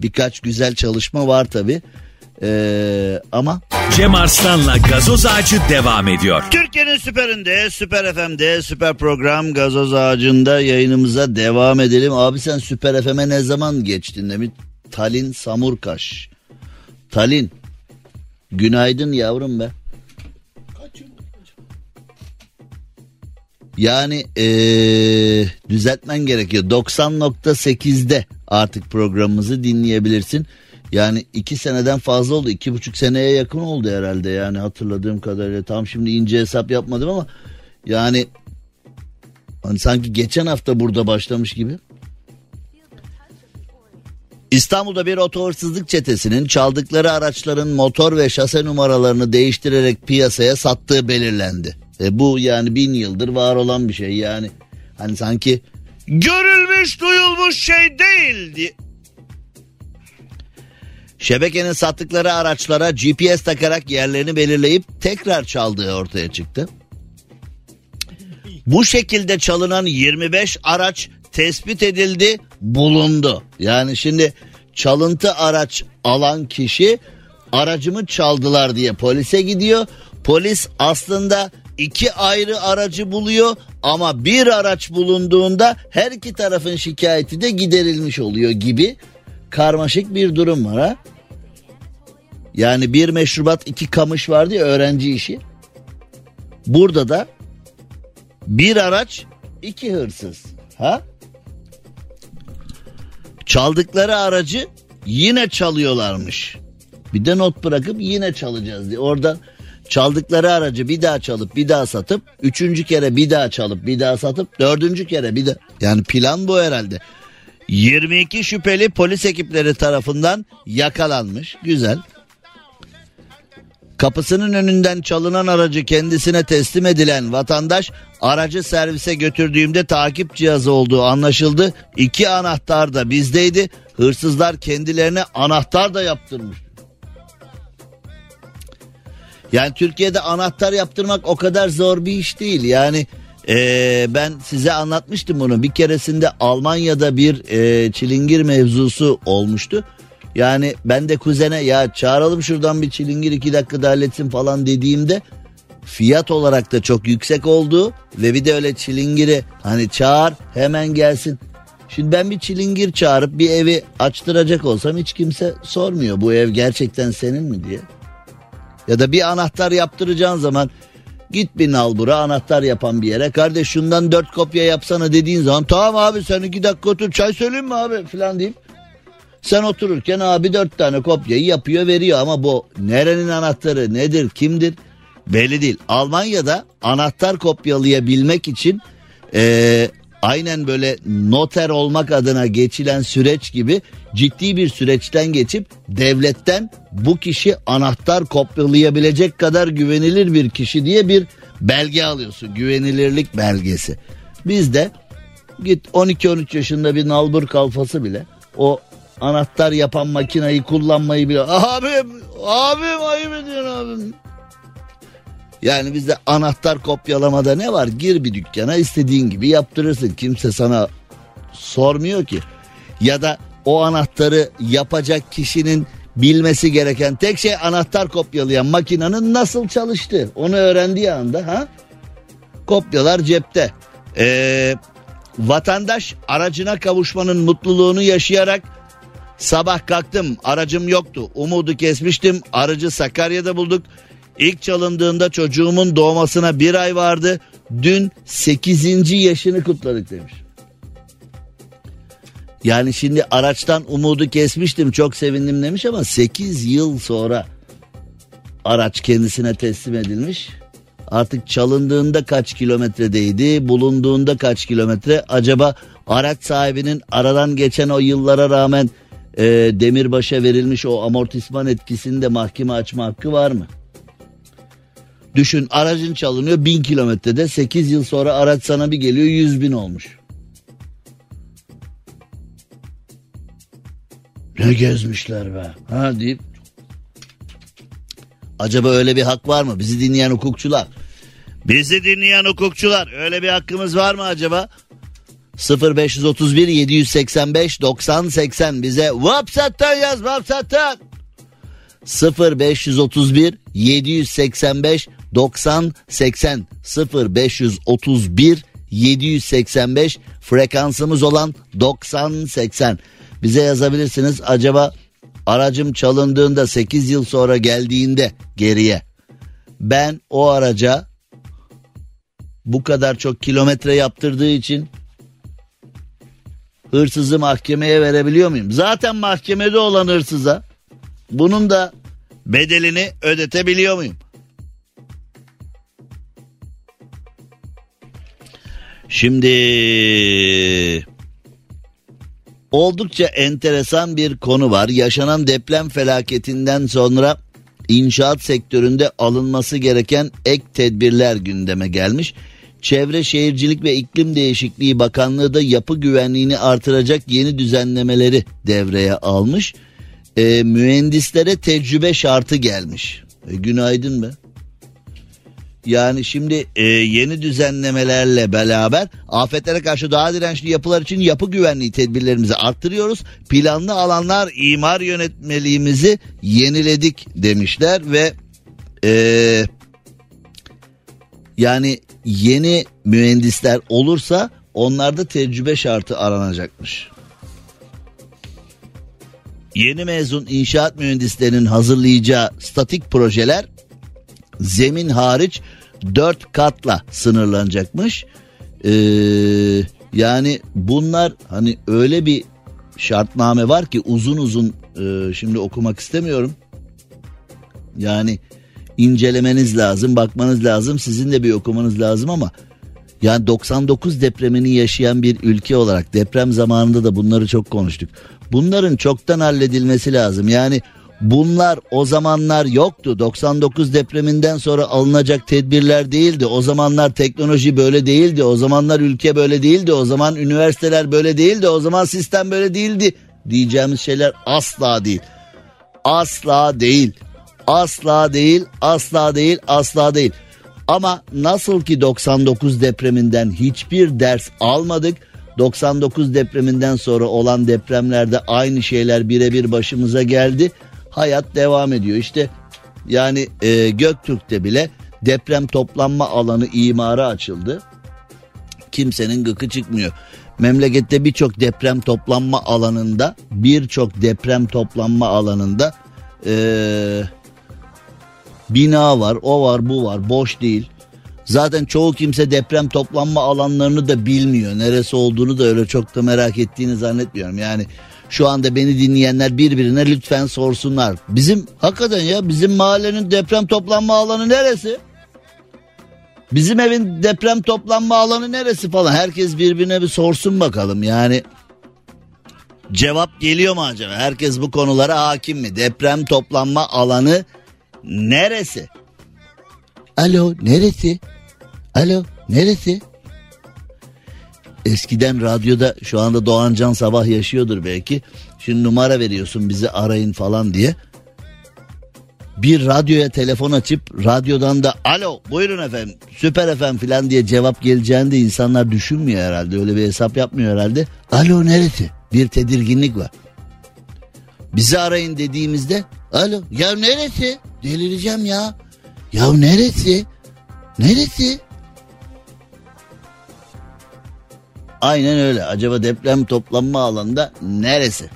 Birkaç güzel çalışma var tabi. Ee, ama Cem Arslan'la gazoz ağacı devam ediyor. Türkiye'nin süperinde, süper FM'de, süper program gazoz ağacında yayınımıza devam edelim. Abi sen süper FM'e ne zaman geçtin demiş. Talin Samurkaş. Talin. Günaydın yavrum be. Yani ee, düzeltmen gerekiyor. 90.8'de artık programımızı dinleyebilirsin. Yani iki seneden fazla oldu. iki buçuk seneye yakın oldu herhalde yani hatırladığım kadarıyla. Tam şimdi ince hesap yapmadım ama yani hani sanki geçen hafta burada başlamış gibi. İstanbul'da bir oto hırsızlık çetesinin çaldıkları araçların motor ve şase numaralarını değiştirerek piyasaya sattığı belirlendi. E bu yani bin yıldır var olan bir şey yani. Hani sanki görülmüş duyulmuş şey değildi. Şebekenin sattıkları araçlara GPS takarak yerlerini belirleyip tekrar çaldığı ortaya çıktı. Bu şekilde çalınan 25 araç tespit edildi, bulundu. Yani şimdi çalıntı araç alan kişi aracımı çaldılar diye polise gidiyor. Polis aslında iki ayrı aracı buluyor ama bir araç bulunduğunda her iki tarafın şikayeti de giderilmiş oluyor gibi karmaşık bir durum var ha. Yani bir meşrubat iki kamış vardı ya öğrenci işi. Burada da bir araç iki hırsız. Ha? Çaldıkları aracı yine çalıyorlarmış. Bir de not bırakıp yine çalacağız diye. Oradan çaldıkları aracı bir daha çalıp bir daha satıp üçüncü kere bir daha çalıp bir daha satıp dördüncü kere bir de yani plan bu herhalde. 22 şüpheli polis ekipleri tarafından yakalanmış. Güzel. Kapısının önünden çalınan aracı kendisine teslim edilen vatandaş aracı servise götürdüğümde takip cihazı olduğu anlaşıldı. İki anahtar da bizdeydi. Hırsızlar kendilerine anahtar da yaptırmış. Yani Türkiye'de anahtar yaptırmak o kadar zor bir iş değil. Yani ee, ben size anlatmıştım bunu. Bir keresinde Almanya'da bir e, çilingir mevzusu olmuştu. Yani ben de kuzene ya çağıralım şuradan bir çilingir iki dakikada halletsin falan dediğimde fiyat olarak da çok yüksek oldu ve bir de öyle çilingiri hani çağır hemen gelsin. Şimdi ben bir çilingir çağırıp bir evi açtıracak olsam hiç kimse sormuyor bu ev gerçekten senin mi diye. Ya da bir anahtar yaptıracağın zaman git bir nalbura anahtar yapan bir yere. Kardeş şundan dört kopya yapsana dediğin zaman tamam abi sen iki dakika otur çay söyleyeyim mi abi falan deyip sen otururken abi dört tane kopyayı yapıyor veriyor ama bu nerenin anahtarı nedir kimdir belli değil. Almanya'da anahtar kopyalayabilmek için ee, aynen böyle noter olmak adına geçilen süreç gibi ciddi bir süreçten geçip devletten bu kişi anahtar kopyalayabilecek kadar güvenilir bir kişi diye bir belge alıyorsun. Güvenilirlik belgesi. Bizde git 12-13 yaşında bir nalbur kalfası bile o anahtar yapan makinayı kullanmayı bile abim abim ayıp ediyorsun abim. Yani bizde anahtar kopyalamada ne var? Gir bir dükkana istediğin gibi yaptırırsın. Kimse sana sormuyor ki. Ya da o anahtarı yapacak kişinin bilmesi gereken tek şey anahtar kopyalayan makinenin nasıl çalıştığı. Onu öğrendiği anda ha kopyalar cepte. Ee, vatandaş aracına kavuşmanın mutluluğunu yaşayarak sabah kalktım aracım yoktu umudu kesmiştim aracı Sakarya'da bulduk. İlk çalındığında çocuğumun doğmasına bir ay vardı. Dün 8. yaşını kutladık demiş. Yani şimdi araçtan umudu kesmiştim çok sevindim demiş ama 8 yıl sonra araç kendisine teslim edilmiş. Artık çalındığında kaç kilometredeydi, bulunduğunda kaç kilometre? Acaba araç sahibinin aradan geçen o yıllara rağmen e, demirbaşa verilmiş o amortisman etkisinde mahkeme açma hakkı var mı? Düşün aracın çalınıyor bin kilometrede 8 yıl sonra araç sana bir geliyor 100 bin olmuş. Ne gezmişler be ha deyip Acaba öyle bir hak var mı? Bizi dinleyen hukukçular. Bizi dinleyen hukukçular öyle bir hakkımız var mı acaba? 0531 785 90 80 bize WhatsApp'tan yaz WhatsApp'tan. 0531 785 90 80 0531 785 frekansımız olan 90 80 bize yazabilirsiniz acaba aracım çalındığında 8 yıl sonra geldiğinde geriye ben o araca bu kadar çok kilometre yaptırdığı için hırsızı mahkemeye verebiliyor muyum? Zaten mahkemede olan hırsıza bunun da bedelini ödetebiliyor muyum? Şimdi oldukça enteresan bir konu var. Yaşanan deprem felaketinden sonra inşaat sektöründe alınması gereken ek tedbirler gündeme gelmiş. Çevre Şehircilik ve İklim Değişikliği Bakanlığı da yapı güvenliğini artıracak yeni düzenlemeleri devreye almış. E, mühendislere tecrübe şartı gelmiş. E, günaydın be. Yani şimdi e, yeni düzenlemelerle beraber afetlere karşı daha dirençli yapılar için yapı güvenliği tedbirlerimizi arttırıyoruz. Planlı alanlar imar yönetmeliğimizi yeniledik demişler ve e, yani yeni mühendisler olursa onlarda tecrübe şartı aranacakmış. Yeni mezun inşaat mühendislerinin hazırlayacağı statik projeler zemin hariç dört katla sınırlanacakmış. Ee, yani bunlar hani öyle bir şartname var ki uzun uzun e, şimdi okumak istemiyorum. Yani incelemeniz lazım, bakmanız lazım, sizin de bir okumanız lazım ama yani 99 depremini yaşayan bir ülke olarak deprem zamanında da bunları çok konuştuk. Bunların çoktan halledilmesi lazım. Yani Bunlar o zamanlar yoktu. 99 depreminden sonra alınacak tedbirler değildi. O zamanlar teknoloji böyle değildi. O zamanlar ülke böyle değildi. O zaman üniversiteler böyle değildi. O zaman sistem böyle değildi. Diyeceğimiz şeyler asla değil. Asla değil. Asla değil, asla değil, asla değil. Ama nasıl ki 99 depreminden hiçbir ders almadık. 99 depreminden sonra olan depremlerde aynı şeyler birebir başımıza geldi. Hayat devam ediyor. İşte yani e, Göktürk'te bile deprem toplanma alanı imara açıldı. Kimsenin gıkı çıkmıyor. Memlekette birçok deprem toplanma alanında birçok deprem toplanma alanında ee, bina var o var bu var boş değil. Zaten çoğu kimse deprem toplanma alanlarını da bilmiyor. Neresi olduğunu da öyle çok da merak ettiğini zannetmiyorum. Yani şu anda beni dinleyenler birbirine lütfen sorsunlar. Bizim hakikaten ya bizim mahallenin deprem toplanma alanı neresi? Bizim evin deprem toplanma alanı neresi falan. Herkes birbirine bir sorsun bakalım yani. Cevap geliyor mu acaba? Herkes bu konulara hakim mi? Deprem toplanma alanı neresi? Alo neresi? Alo neresi? Eskiden radyoda şu anda Doğan Can sabah yaşıyordur belki. Şimdi numara veriyorsun bizi arayın falan diye. Bir radyoya telefon açıp radyodan da alo buyurun efendim süper efendim falan diye cevap geleceğini de insanlar düşünmüyor herhalde. Öyle bir hesap yapmıyor herhalde. Alo neresi? Bir tedirginlik var. Bizi arayın dediğimizde alo ya neresi? Delireceğim ya. Ya neresi? Neresi? Aynen öyle. Acaba deprem toplanma alanında neresi?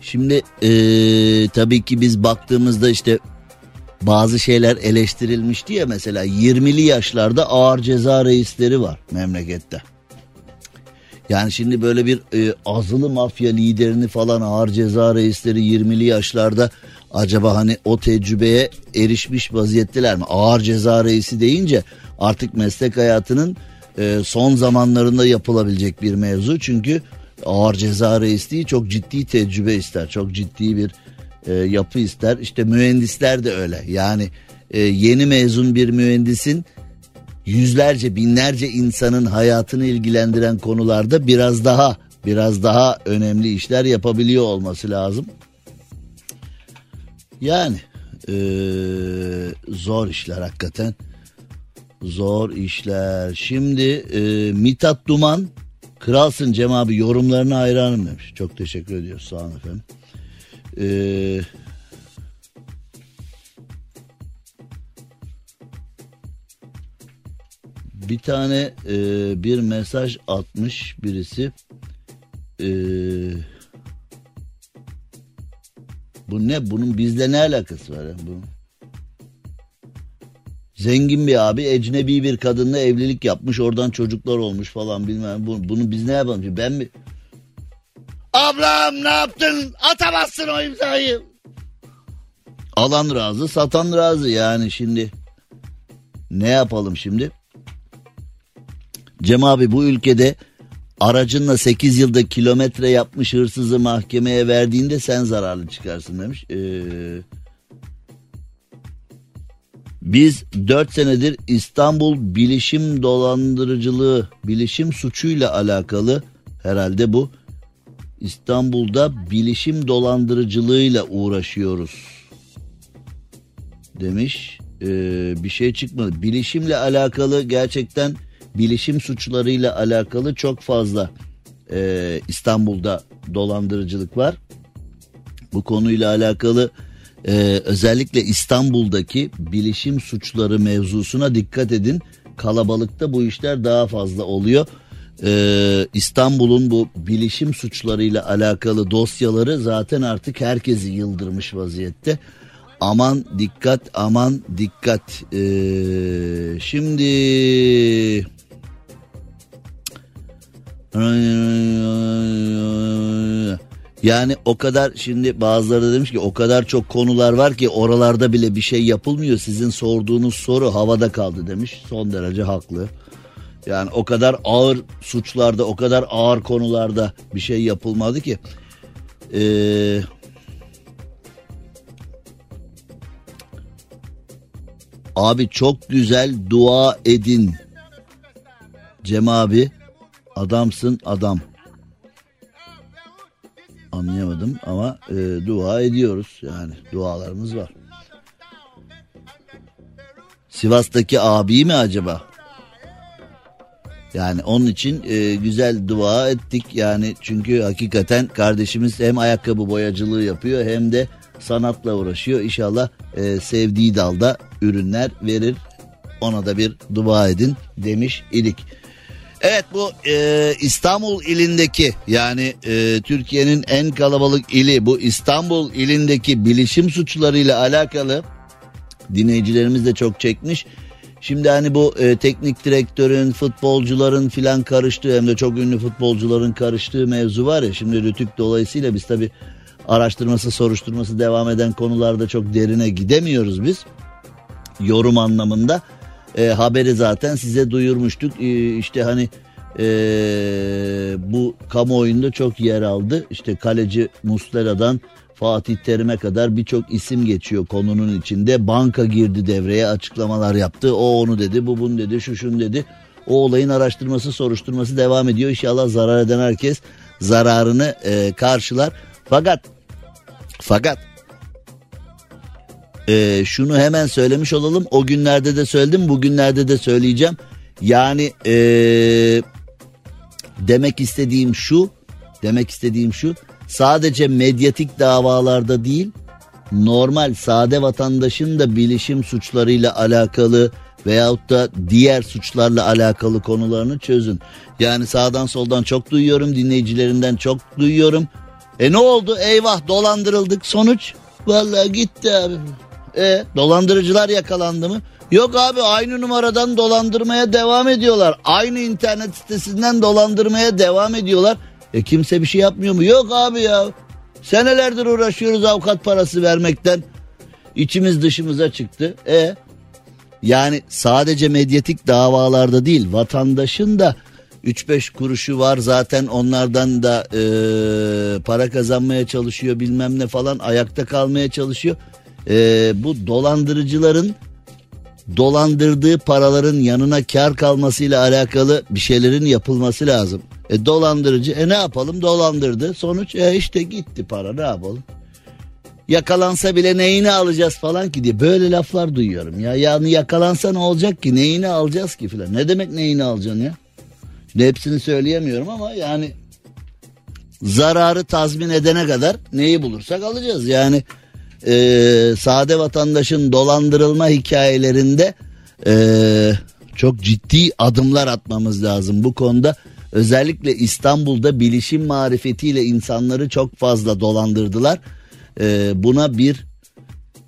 Şimdi ee, tabii ki biz baktığımızda işte bazı şeyler eleştirilmişti ya mesela 20'li yaşlarda ağır ceza reisleri var memlekette. Yani şimdi böyle bir e, azılı mafya liderini falan ağır ceza reisleri 20'li yaşlarda acaba hani o tecrübeye erişmiş vaziyetteler mi? Ağır ceza reisi deyince artık meslek hayatının e, son zamanlarında yapılabilecek bir mevzu. Çünkü ağır ceza reisliği çok ciddi tecrübe ister. Çok ciddi bir e, yapı ister. İşte mühendisler de öyle. Yani e, yeni mezun bir mühendisin yüzlerce binlerce insanın hayatını ilgilendiren konularda biraz daha biraz daha önemli işler yapabiliyor olması lazım. Yani ee, zor işler hakikaten. Zor işler. Şimdi e, Mithat Duman kralsın Cem abi yorumlarına hayranım demiş. Çok teşekkür ediyoruz sağ olun efendim. Eee bir tane e, bir mesaj atmış birisi. E, bu ne? Bunun bizle ne alakası var? Ya? Bu? Zengin bir abi ecnebi bir kadınla evlilik yapmış oradan çocuklar olmuş falan bilmem. Bunu, bunu biz ne yapalım? Ben mi? Ablam ne yaptın? Atamazsın o imzayı. Alan razı satan razı yani şimdi. Ne yapalım şimdi? Cem abi bu ülkede aracınla 8 yılda kilometre yapmış hırsızı mahkemeye verdiğinde sen zararlı çıkarsın demiş. Ee, biz 4 senedir İstanbul bilişim dolandırıcılığı, bilişim suçuyla alakalı herhalde bu. İstanbul'da bilişim dolandırıcılığıyla uğraşıyoruz demiş. Ee, bir şey çıkmadı. Bilişimle alakalı gerçekten bilişim suçlarıyla alakalı çok fazla e, İstanbul'da dolandırıcılık var. Bu konuyla alakalı e, özellikle İstanbul'daki bilişim suçları mevzusuna dikkat edin. Kalabalıkta bu işler daha fazla oluyor. Ee, İstanbul'un bu bilişim suçlarıyla alakalı dosyaları zaten artık herkesi yıldırmış vaziyette. Aman dikkat aman dikkat. Ee, şimdi yani o kadar şimdi bazıları da demiş ki o kadar çok konular var ki oralarda bile bir şey yapılmıyor. Sizin sorduğunuz soru havada kaldı demiş. Son derece haklı. Yani o kadar ağır suçlarda, o kadar ağır konularda bir şey yapılmadı ki. Ee, abi çok güzel dua edin. Cem abi adamsın adam. Anlayamadım ama e, dua ediyoruz yani dualarımız var. Sivas'taki abi mi acaba? Yani onun için e, güzel dua ettik yani çünkü hakikaten kardeşimiz hem ayakkabı boyacılığı yapıyor hem de sanatla uğraşıyor. İnşallah e, sevdiği dalda ürünler verir ona da bir dua edin demiş idik. Evet bu e, İstanbul ilindeki yani e, Türkiye'nin en kalabalık ili bu İstanbul ilindeki bilişim suçlarıyla alakalı dinleyicilerimiz de çok çekmiş. Şimdi hani bu e, teknik direktörün, futbolcuların filan karıştığı hem de çok ünlü futbolcuların karıştığı mevzu var ya. Şimdi Rütük dolayısıyla biz tabi araştırması, soruşturması devam eden konularda çok derine gidemiyoruz biz. Yorum anlamında. E, haberi zaten size duyurmuştuk. E, işte hani e, bu kamuoyunda çok yer aldı. İşte kaleci Muslera'dan Fatih Terim'e kadar birçok isim geçiyor konunun içinde. Banka girdi devreye açıklamalar yaptı. O onu dedi, bu bunu dedi, şu şunu dedi. O olayın araştırması, soruşturması devam ediyor. İnşallah zarar eden herkes zararını e, karşılar. Fakat fakat e, şunu hemen söylemiş olalım. O günlerde de söyledim, bugünlerde de söyleyeceğim. Yani e, demek istediğim şu, demek istediğim şu sadece medyatik davalarda değil normal sade vatandaşın da bilişim suçlarıyla alakalı veyahut da diğer suçlarla alakalı konularını çözün. Yani sağdan soldan çok duyuyorum dinleyicilerinden çok duyuyorum. E ne oldu eyvah dolandırıldık sonuç vallahi gitti abi. E dolandırıcılar yakalandı mı? Yok abi aynı numaradan dolandırmaya devam ediyorlar. Aynı internet sitesinden dolandırmaya devam ediyorlar. E kimse bir şey yapmıyor mu? Yok abi ya. Senelerdir uğraşıyoruz avukat parası vermekten. İçimiz dışımıza çıktı. E yani sadece medyatik davalarda değil vatandaşın da 3-5 kuruşu var zaten onlardan da e, para kazanmaya çalışıyor bilmem ne falan ayakta kalmaya çalışıyor. E, bu dolandırıcıların dolandırdığı paraların yanına kar kalmasıyla alakalı bir şeylerin yapılması lazım. E dolandırıcı e ne yapalım dolandırdı sonuç e işte gitti para ne yapalım. Yakalansa bile neyini alacağız falan ki diye böyle laflar duyuyorum ya. Yani yakalansa ne olacak ki neyini alacağız ki falan. Ne demek neyini alacaksın ya? Şimdi hepsini söyleyemiyorum ama yani zararı tazmin edene kadar neyi bulursak alacağız. Yani e, sade vatandaşın dolandırılma hikayelerinde e, çok ciddi adımlar atmamız lazım bu konuda. Özellikle İstanbul'da bilişim marifetiyle insanları çok fazla dolandırdılar. E, buna bir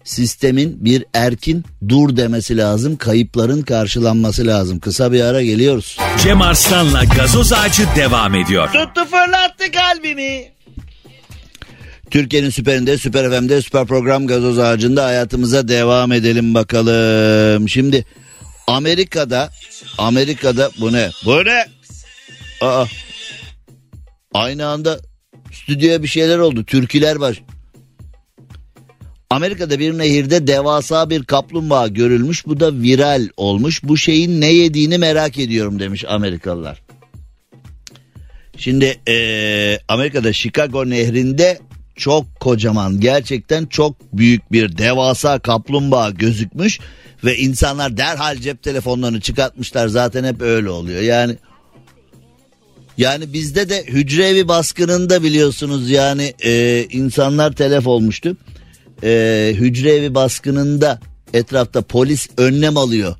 sistemin bir erkin dur demesi lazım. Kayıpların karşılanması lazım. Kısa bir ara geliyoruz. Cem Arslan'la gazoz ağacı devam ediyor. Tuttu fırlattı kalbimi. Türkiye'nin süperinde, süper FM'de, süper program gazoz ağacında hayatımıza devam edelim bakalım. Şimdi Amerika'da, Amerika'da bu ne? Bu ne? Aa, aynı anda stüdyoya bir şeyler oldu. Türküler var. Amerika'da bir nehirde devasa bir kaplumbağa görülmüş. Bu da viral olmuş. Bu şeyin ne yediğini merak ediyorum demiş Amerikalılar. Şimdi ee, Amerika'da Chicago nehrinde çok kocaman gerçekten çok büyük bir devasa kaplumbağa gözükmüş ve insanlar derhal cep telefonlarını çıkartmışlar. Zaten hep öyle oluyor. Yani yani bizde de hücre evi baskınında biliyorsunuz yani e, insanlar telef olmuştu. E, hücre evi baskınında etrafta polis önlem alıyor.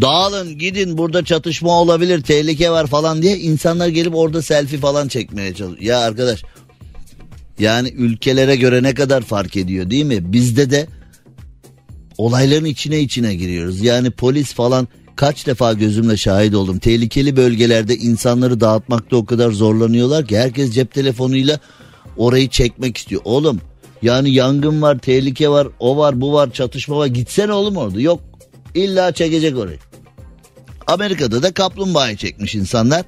Dağılın gidin burada çatışma olabilir tehlike var falan diye insanlar gelip orada selfie falan çekmeye çalışıyor ya arkadaş yani ülkelere göre ne kadar fark ediyor değil mi? Bizde de olayların içine içine giriyoruz. Yani polis falan kaç defa gözümle şahit oldum. Tehlikeli bölgelerde insanları dağıtmakta o kadar zorlanıyorlar ki herkes cep telefonuyla orayı çekmek istiyor. Oğlum yani yangın var, tehlike var, o var, bu var, çatışma var. Gitsene oğlum orada. Yok illa çekecek orayı. Amerika'da da kaplumbağayı çekmiş insanlar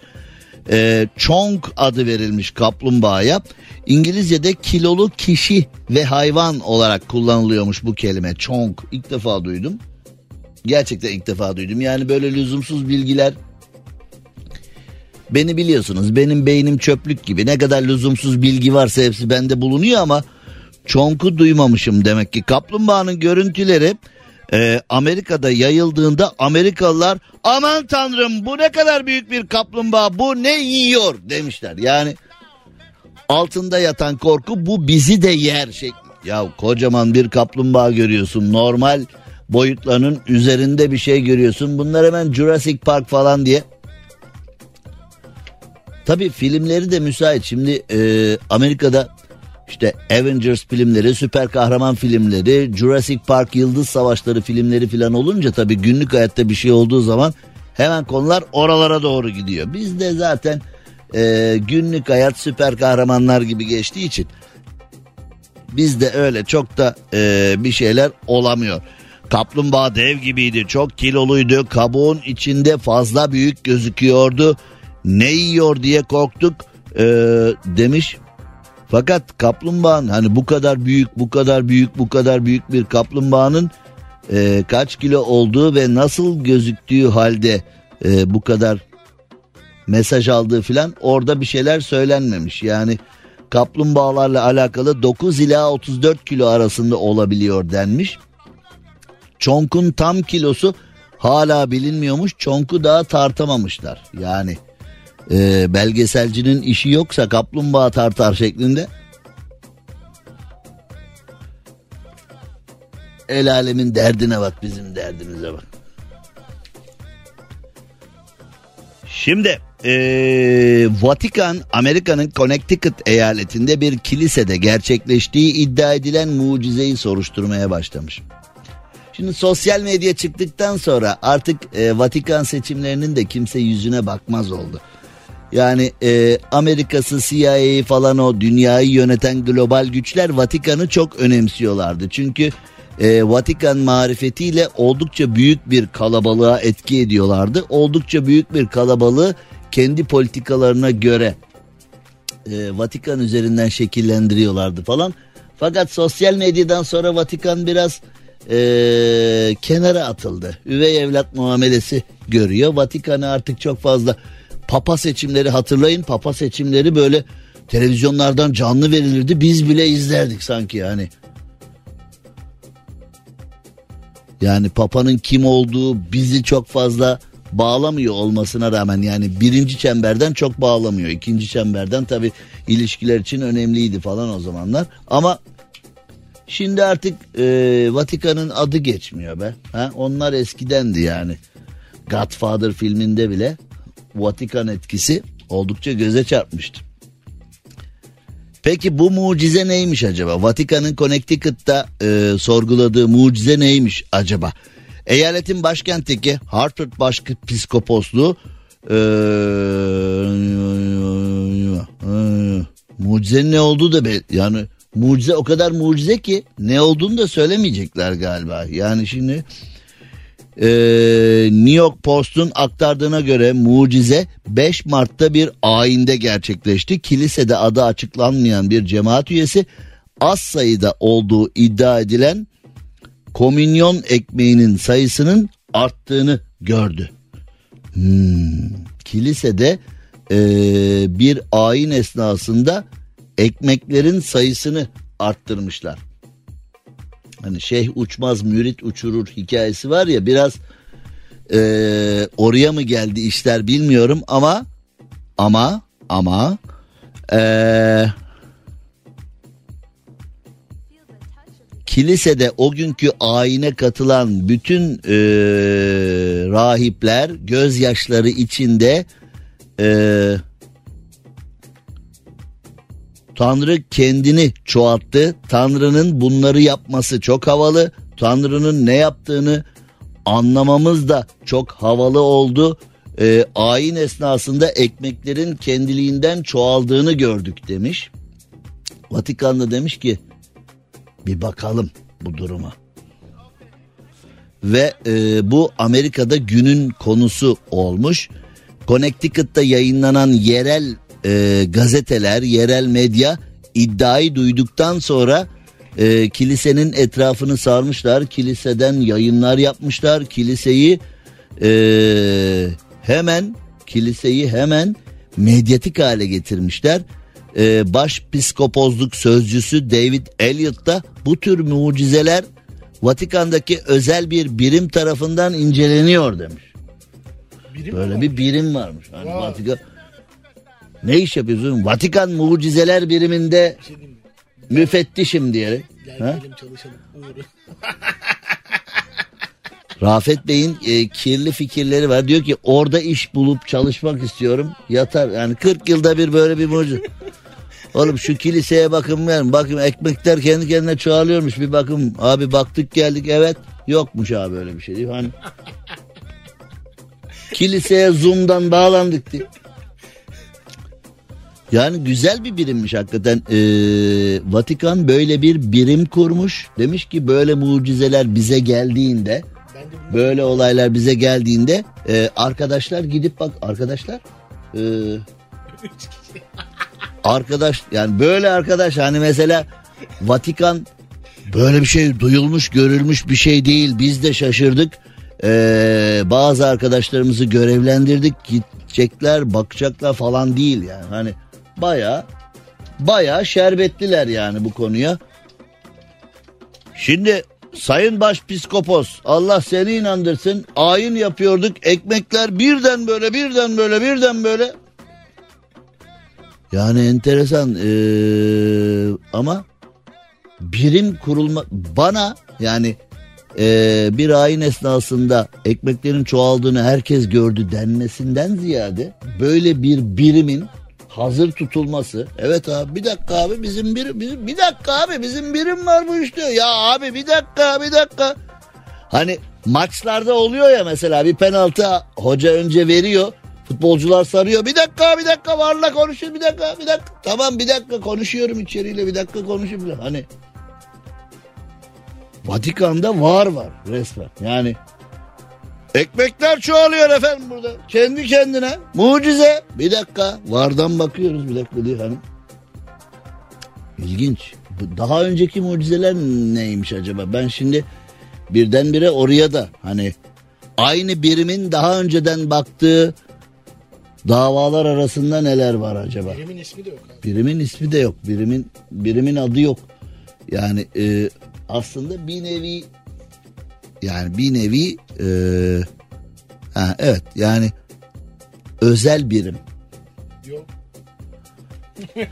e, chong adı verilmiş kaplumbağaya. İngilizce'de kilolu kişi ve hayvan olarak kullanılıyormuş bu kelime chong. İlk defa duydum. Gerçekten ilk defa duydum. Yani böyle lüzumsuz bilgiler Beni biliyorsunuz benim beynim çöplük gibi ne kadar lüzumsuz bilgi varsa hepsi bende bulunuyor ama çonku duymamışım demek ki. Kaplumbağanın görüntüleri e, Amerika'da yayıldığında Amerikalılar aman tanrım bu ne kadar büyük bir kaplumbağa bu ne yiyor demişler. Yani altında yatan korku bu bizi de yer şekli. Ya kocaman bir kaplumbağa görüyorsun normal boyutlarının üzerinde bir şey görüyorsun. Bunlar hemen Jurassic Park falan diye Tabi filmleri de müsait. Şimdi e, Amerika'da işte Avengers filmleri, süper kahraman filmleri, Jurassic Park Yıldız Savaşları filmleri falan olunca tabi günlük hayatta bir şey olduğu zaman hemen konular oralara doğru gidiyor. Biz de zaten e, günlük hayat süper kahramanlar gibi geçtiği için bizde öyle çok da e, bir şeyler olamıyor. Kaplumbağa dev gibiydi, çok kiloluydu, kabuğun içinde fazla büyük gözüküyordu ne yiyor diye korktuk ee, demiş. Fakat kaplumbağanın hani bu kadar büyük bu kadar büyük bu kadar büyük bir kaplumbağanın e, kaç kilo olduğu ve nasıl gözüktüğü halde e, bu kadar mesaj aldığı filan orada bir şeyler söylenmemiş. Yani kaplumbağalarla alakalı 9 ila 34 kilo arasında olabiliyor denmiş. Çonk'un tam kilosu hala bilinmiyormuş. Çonk'u daha tartamamışlar. Yani e, belgeselcinin işi yoksa kaplumbağa tartar şeklinde el alemin derdine bak bizim derdimize bak. Şimdi ee, Vatikan Amerika'nın Connecticut eyaletinde bir kilisede gerçekleştiği iddia edilen mucizeyi soruşturmaya başlamış. Şimdi sosyal medya çıktıktan sonra artık e, Vatikan seçimlerinin de kimse yüzüne bakmaz oldu. Yani e, Amerika'sı CIA falan o dünyayı yöneten global güçler Vatikan'ı çok önemsiyorlardı. Çünkü e, Vatikan marifetiyle oldukça büyük bir kalabalığa etki ediyorlardı. Oldukça büyük bir kalabalığı kendi politikalarına göre e, Vatikan üzerinden şekillendiriyorlardı falan. Fakat sosyal medyadan sonra Vatikan biraz e, kenara atıldı. Üvey evlat muamelesi görüyor. Vatikan'ı artık çok fazla Papa seçimleri hatırlayın. Papa seçimleri böyle televizyonlardan canlı verilirdi. Biz bile izlerdik sanki yani. Yani Papa'nın kim olduğu bizi çok fazla bağlamıyor olmasına rağmen yani birinci çemberden çok bağlamıyor. İkinci çemberden tabi ilişkiler için önemliydi falan o zamanlar. Ama şimdi artık e, Vatikan'ın adı geçmiyor be. Ha? Onlar eskidendi yani. Godfather filminde bile Vatikan etkisi oldukça göze çarpmıştı. Peki bu mucize neymiş acaba? Vatikan'ın Connecticut'ta e, sorguladığı mucize neymiş acaba? Eyaletin başkentteki Hartford Başpiskoposluğu e, mucizenin ne olduğu da be, yani mucize o kadar mucize ki ne olduğunu da söylemeyecekler galiba. Yani şimdi ee, New York Post'un aktardığına göre mucize 5 Mart'ta bir ayinde gerçekleşti. Kilisede adı açıklanmayan bir cemaat üyesi az sayıda olduğu iddia edilen komünyon ekmeğinin sayısının arttığını gördü. Hmm, kilisede e, bir ayin esnasında ekmeklerin sayısını arttırmışlar hani şeyh uçmaz mürit uçurur hikayesi var ya biraz e, oraya mı geldi işler bilmiyorum ama ama ama e, kilisede o günkü ayine katılan bütün e, rahipler gözyaşları içinde e, Tanrı kendini çoğalttı. Tanrı'nın bunları yapması çok havalı. Tanrı'nın ne yaptığını anlamamız da çok havalı oldu. E, ayin esnasında ekmeklerin kendiliğinden çoğaldığını gördük demiş. Vatikan'da demiş ki bir bakalım bu duruma. Ve e, bu Amerika'da günün konusu olmuş. Connecticut'ta yayınlanan yerel e, gazeteler, yerel medya iddiayı duyduktan sonra e, kilisenin etrafını sarmışlar. Kiliseden yayınlar yapmışlar. Kiliseyi e, hemen kiliseyi hemen medyatik hale getirmişler. E, baş psikopozluk sözcüsü David Elliot da bu tür mucizeler Vatikan'daki özel bir birim tarafından inceleniyor demiş. Böyle bir birim varmış. Hani Vatikan ne iş yapıyorsun? Vatikan mucizeler biriminde müfettişim diyerek. Ha? çalışalım. Rafet Bey'in e, kirli fikirleri var. Diyor ki orada iş bulup çalışmak istiyorum. Yatar. Yani 40 yılda bir böyle bir mucize. Oğlum şu kiliseye bakın verin. Bakın ekmekler kendi kendine çoğalıyormuş. Bir bakın abi baktık geldik evet. Yokmuş abi öyle bir şey değil. Hani kiliseye zoom'dan bağlandık diye. Yani güzel bir birimmiş hakikaten. Ee, Vatikan böyle bir birim kurmuş. Demiş ki böyle mucizeler bize geldiğinde böyle olaylar bize geldiğinde e, arkadaşlar gidip bak arkadaşlar e, arkadaş yani böyle arkadaş hani mesela Vatikan böyle bir şey duyulmuş görülmüş bir şey değil biz de şaşırdık ee, bazı arkadaşlarımızı görevlendirdik gidecekler bakacaklar falan değil yani hani baya baya şerbetliler yani bu konuya. Şimdi Sayın Başpiskopos Allah seni inandırsın ayin yapıyorduk ekmekler birden böyle birden böyle birden böyle. Yani enteresan ee, ama birim kurulma bana yani ee, bir ayin esnasında ekmeklerin çoğaldığını herkes gördü denmesinden ziyade böyle bir birimin hazır tutulması. Evet abi bir dakika abi bizim bir, bizim, bir dakika abi bizim birim var bu işte. Ya abi bir dakika bir dakika. Hani maçlarda oluyor ya mesela bir penaltı hoca önce veriyor. Futbolcular sarıyor. Bir dakika bir dakika varla konuşuyor bir dakika bir dakika. Tamam bir dakika konuşuyorum içeriyle bir dakika konuşuyorum. Hani Vatikan'da var var resmen. Yani ekmekler çoğalıyor efendim burada. Kendi kendine. Mucize. Bir dakika. Vardan bakıyoruz bir dakika diye hani. İlginç. Daha önceki mucizeler neymiş acaba? Ben şimdi birdenbire oraya da hani aynı birimin daha önceden baktığı davalar arasında neler var acaba? Birimin ismi de yok. Abi. Birimin ismi de yok. Birimin birimin adı yok. Yani e, aslında bir nevi yani bir nevi e, ha, evet yani özel birim. Yok.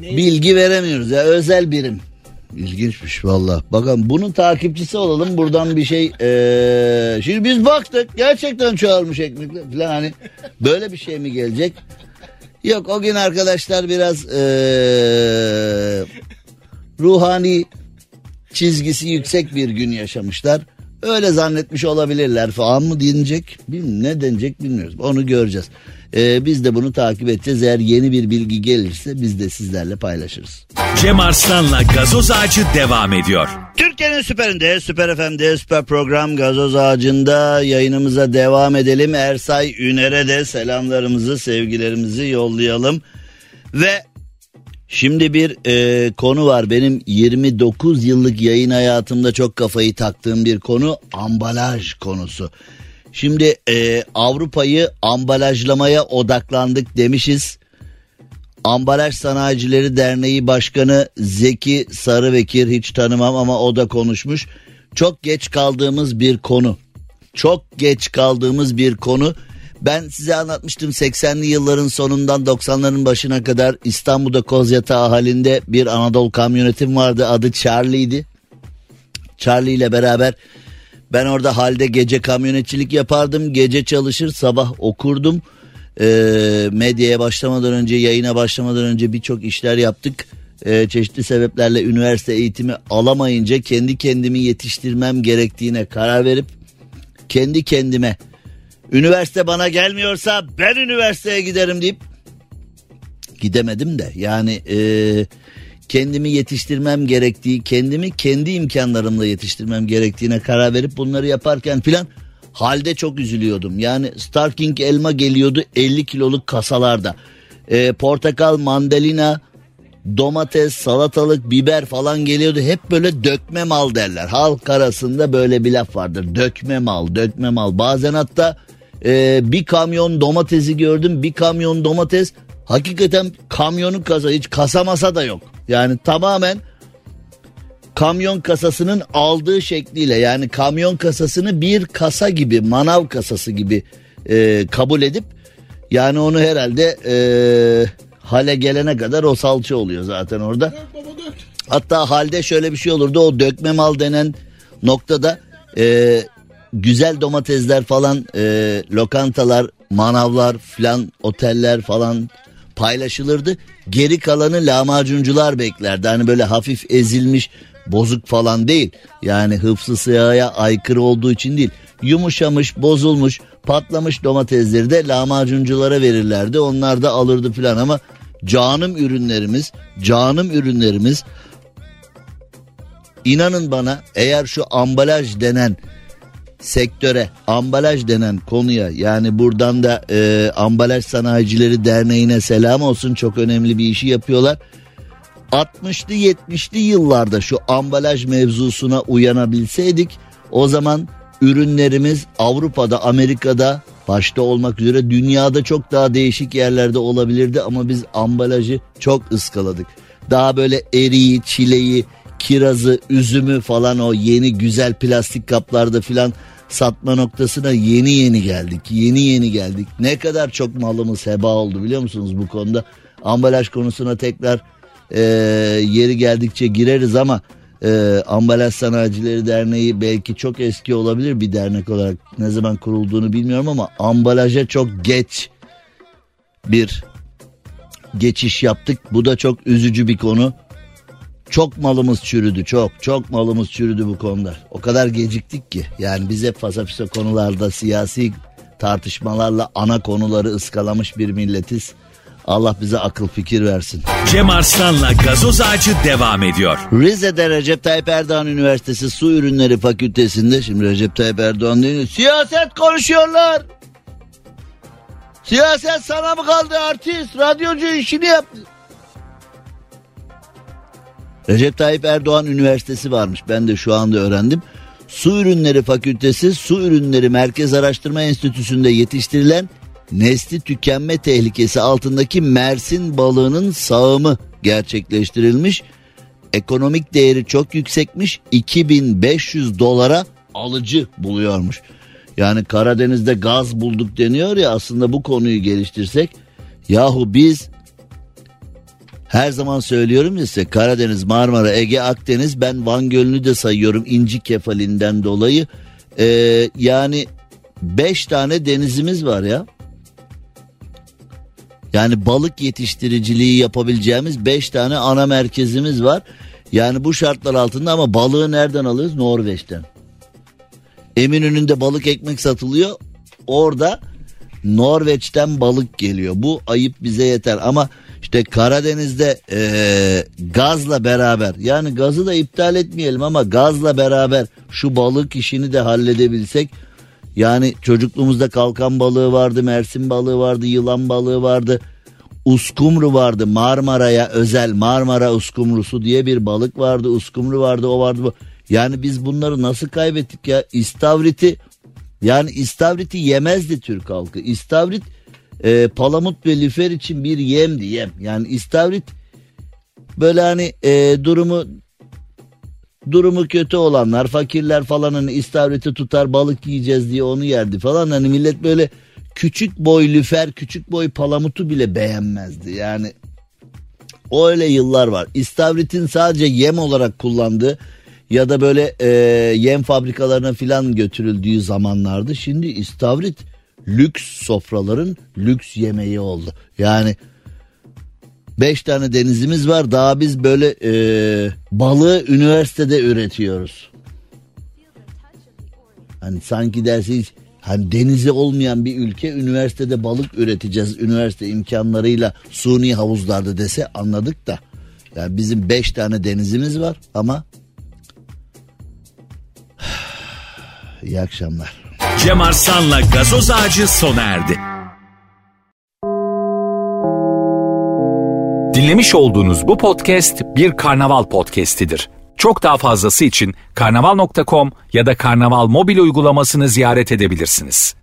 Bilgi veremiyoruz ya özel birim. İlginçmiş valla. Bakın bunun takipçisi olalım buradan bir şey. Ee, şimdi biz baktık gerçekten çoğalmış ekmekler falan hani böyle bir şey mi gelecek? Yok o gün arkadaşlar biraz ee, ruhani çizgisi yüksek bir gün yaşamışlar. Öyle zannetmiş olabilirler falan mı denilecek? Bilmiyorum, ne denecek bilmiyoruz. Onu göreceğiz. Ee, biz de bunu takip edeceğiz. Eğer yeni bir bilgi gelirse biz de sizlerle paylaşırız. Cem Arslan'la gazoz ağacı devam ediyor. Türkiye'nin süperinde, süper FM'de, süper program Gazoz Ağacı'nda yayınımıza devam edelim. Ersay Üner'e de selamlarımızı, sevgilerimizi yollayalım. Ve Şimdi bir e, konu var benim 29 yıllık yayın hayatımda çok kafayı taktığım bir konu ambalaj konusu. Şimdi e, Avrupa'yı ambalajlamaya odaklandık demişiz. Ambalaj Sanayicileri Derneği Başkanı Zeki Sarıbekir hiç tanımam ama o da konuşmuş. Çok geç kaldığımız bir konu. Çok geç kaldığımız bir konu. Ben size anlatmıştım 80'li yılların sonundan 90'ların başına kadar İstanbul'da Kozyatağı halinde bir Anadolu kamyonetim vardı. Adı Charlie'ydi. Charlie ile beraber ben orada halde gece kamyonetçilik yapardım. Gece çalışır sabah okurdum. Ee, medyaya başlamadan önce yayına başlamadan önce birçok işler yaptık. Ee, çeşitli sebeplerle üniversite eğitimi alamayınca kendi kendimi yetiştirmem gerektiğine karar verip kendi kendime üniversite bana gelmiyorsa ben üniversiteye giderim deyip gidemedim de yani e, kendimi yetiştirmem gerektiği kendimi kendi imkanlarımla yetiştirmem gerektiğine karar verip bunları yaparken filan halde çok üzülüyordum. Yani Starking elma geliyordu 50 kiloluk kasalarda. E, portakal, mandalina domates, salatalık, biber falan geliyordu. Hep böyle dökme mal derler. Halk arasında böyle bir laf vardır. Dökme mal, dökme mal. Bazen hatta e, bir kamyon domatesi gördüm. Bir kamyon domates hakikaten kamyonun kasa hiç kasa masa da yok. Yani tamamen kamyon kasasının aldığı şekliyle yani kamyon kasasını bir kasa gibi manav kasası gibi e, kabul edip yani onu herhalde e, hale gelene kadar o salça oluyor zaten orada. Hatta halde şöyle bir şey olurdu o dökme mal denen noktada e, güzel domatesler falan e, lokantalar manavlar falan oteller falan paylaşılırdı. Geri kalanı lahmacuncular beklerdi. Hani böyle hafif ezilmiş bozuk falan değil. Yani hıfzı siyahaya aykırı olduğu için değil. Yumuşamış, bozulmuş, patlamış domatesleri de lahmacunculara verirlerdi. Onlar da alırdı falan ama canım ürünlerimiz, canım ürünlerimiz inanın bana eğer şu ambalaj denen sektöre ambalaj denen konuya yani buradan da e, ambalaj sanayicileri derneğine selam olsun çok önemli bir işi yapıyorlar. 60'lı 70'li yıllarda şu ambalaj mevzusuna uyanabilseydik o zaman ürünlerimiz Avrupa'da Amerika'da başta olmak üzere dünyada çok daha değişik yerlerde olabilirdi ama biz ambalajı çok ıskaladık. Daha böyle eriği, çileği, kirazı, üzümü falan o yeni güzel plastik kaplarda filan satma noktasına yeni yeni geldik. Yeni yeni geldik. Ne kadar çok malımız heba oldu biliyor musunuz bu konuda? Ambalaj konusuna tekrar e, yeri geldikçe gireriz ama e, Ambalaj Sanayicileri Derneği belki çok eski olabilir bir dernek olarak. Ne zaman kurulduğunu bilmiyorum ama ambalaja çok geç bir geçiş yaptık. Bu da çok üzücü bir konu. Çok malımız çürüdü çok çok malımız çürüdü bu konuda. O kadar geciktik ki yani biz hep fasafisa konularda siyasi tartışmalarla ana konuları ıskalamış bir milletiz. Allah bize akıl fikir versin. Cem Arslan'la gazoz ağacı devam ediyor. Rize'de Recep Tayyip Erdoğan Üniversitesi Su Ürünleri Fakültesinde şimdi Recep Tayyip Erdoğan değil siyaset konuşuyorlar. Siyaset sana mı kaldı artist radyocu işini yap. Recep Tayyip Erdoğan Üniversitesi varmış ben de şu anda öğrendim. Su Ürünleri Fakültesi Su Ürünleri Merkez Araştırma Enstitüsü'nde yetiştirilen nesli tükenme tehlikesi altındaki Mersin balığının sağımı gerçekleştirilmiş. Ekonomik değeri çok yüksekmiş. 2500 dolara alıcı buluyormuş. Yani Karadeniz'de gaz bulduk deniyor ya aslında bu konuyu geliştirsek. Yahu biz her zaman söylüyorum ya size Karadeniz, Marmara, Ege, Akdeniz ben Van Gölü'nü de sayıyorum inci kefalinden dolayı. Ee, yani 5 tane denizimiz var ya. Yani balık yetiştiriciliği yapabileceğimiz 5 tane ana merkezimiz var. Yani bu şartlar altında ama balığı nereden alıyoruz? Norveç'ten. Eminönü'nde balık ekmek satılıyor. Orada Norveç'ten balık geliyor. Bu ayıp bize yeter ama işte Karadeniz'de ee, gazla beraber yani gazı da iptal etmeyelim ama gazla beraber şu balık işini de halledebilsek yani çocukluğumuzda kalkan balığı vardı, mersin balığı vardı, yılan balığı vardı. Uskumru vardı Marmara'ya özel Marmara uskumrusu diye bir balık vardı. Uskumru vardı o vardı bu. Yani biz bunları nasıl kaybettik ya? İstavriti yani istavriti yemezdi Türk halkı. İstavrit e, palamut ve lüfer için bir yemdi yem. Yani istavrit böyle hani e, durumu durumu kötü olanlar fakirler falan hani istavriti tutar balık yiyeceğiz diye onu yerdi falan. Hani millet böyle küçük boy lüfer küçük boy palamutu bile beğenmezdi. Yani öyle yıllar var. İstavritin sadece yem olarak kullandığı ya da böyle e, yem fabrikalarına filan götürüldüğü zamanlardı. Şimdi istavrit lüks sofraların lüks yemeği oldu. Yani beş tane denizimiz var daha biz böyle e, balığı üniversitede üretiyoruz. Hani sanki dersi hiç hani denizi olmayan bir ülke üniversitede balık üreteceğiz üniversite imkanlarıyla suni havuzlarda dese anladık da. Yani bizim beş tane denizimiz var ama iyi akşamlar. Cem Arslan'la gazoz ağacı sona erdi. Dinlemiş olduğunuz bu podcast bir karnaval podcastidir. Çok daha fazlası için karnaval.com ya da karnaval mobil uygulamasını ziyaret edebilirsiniz.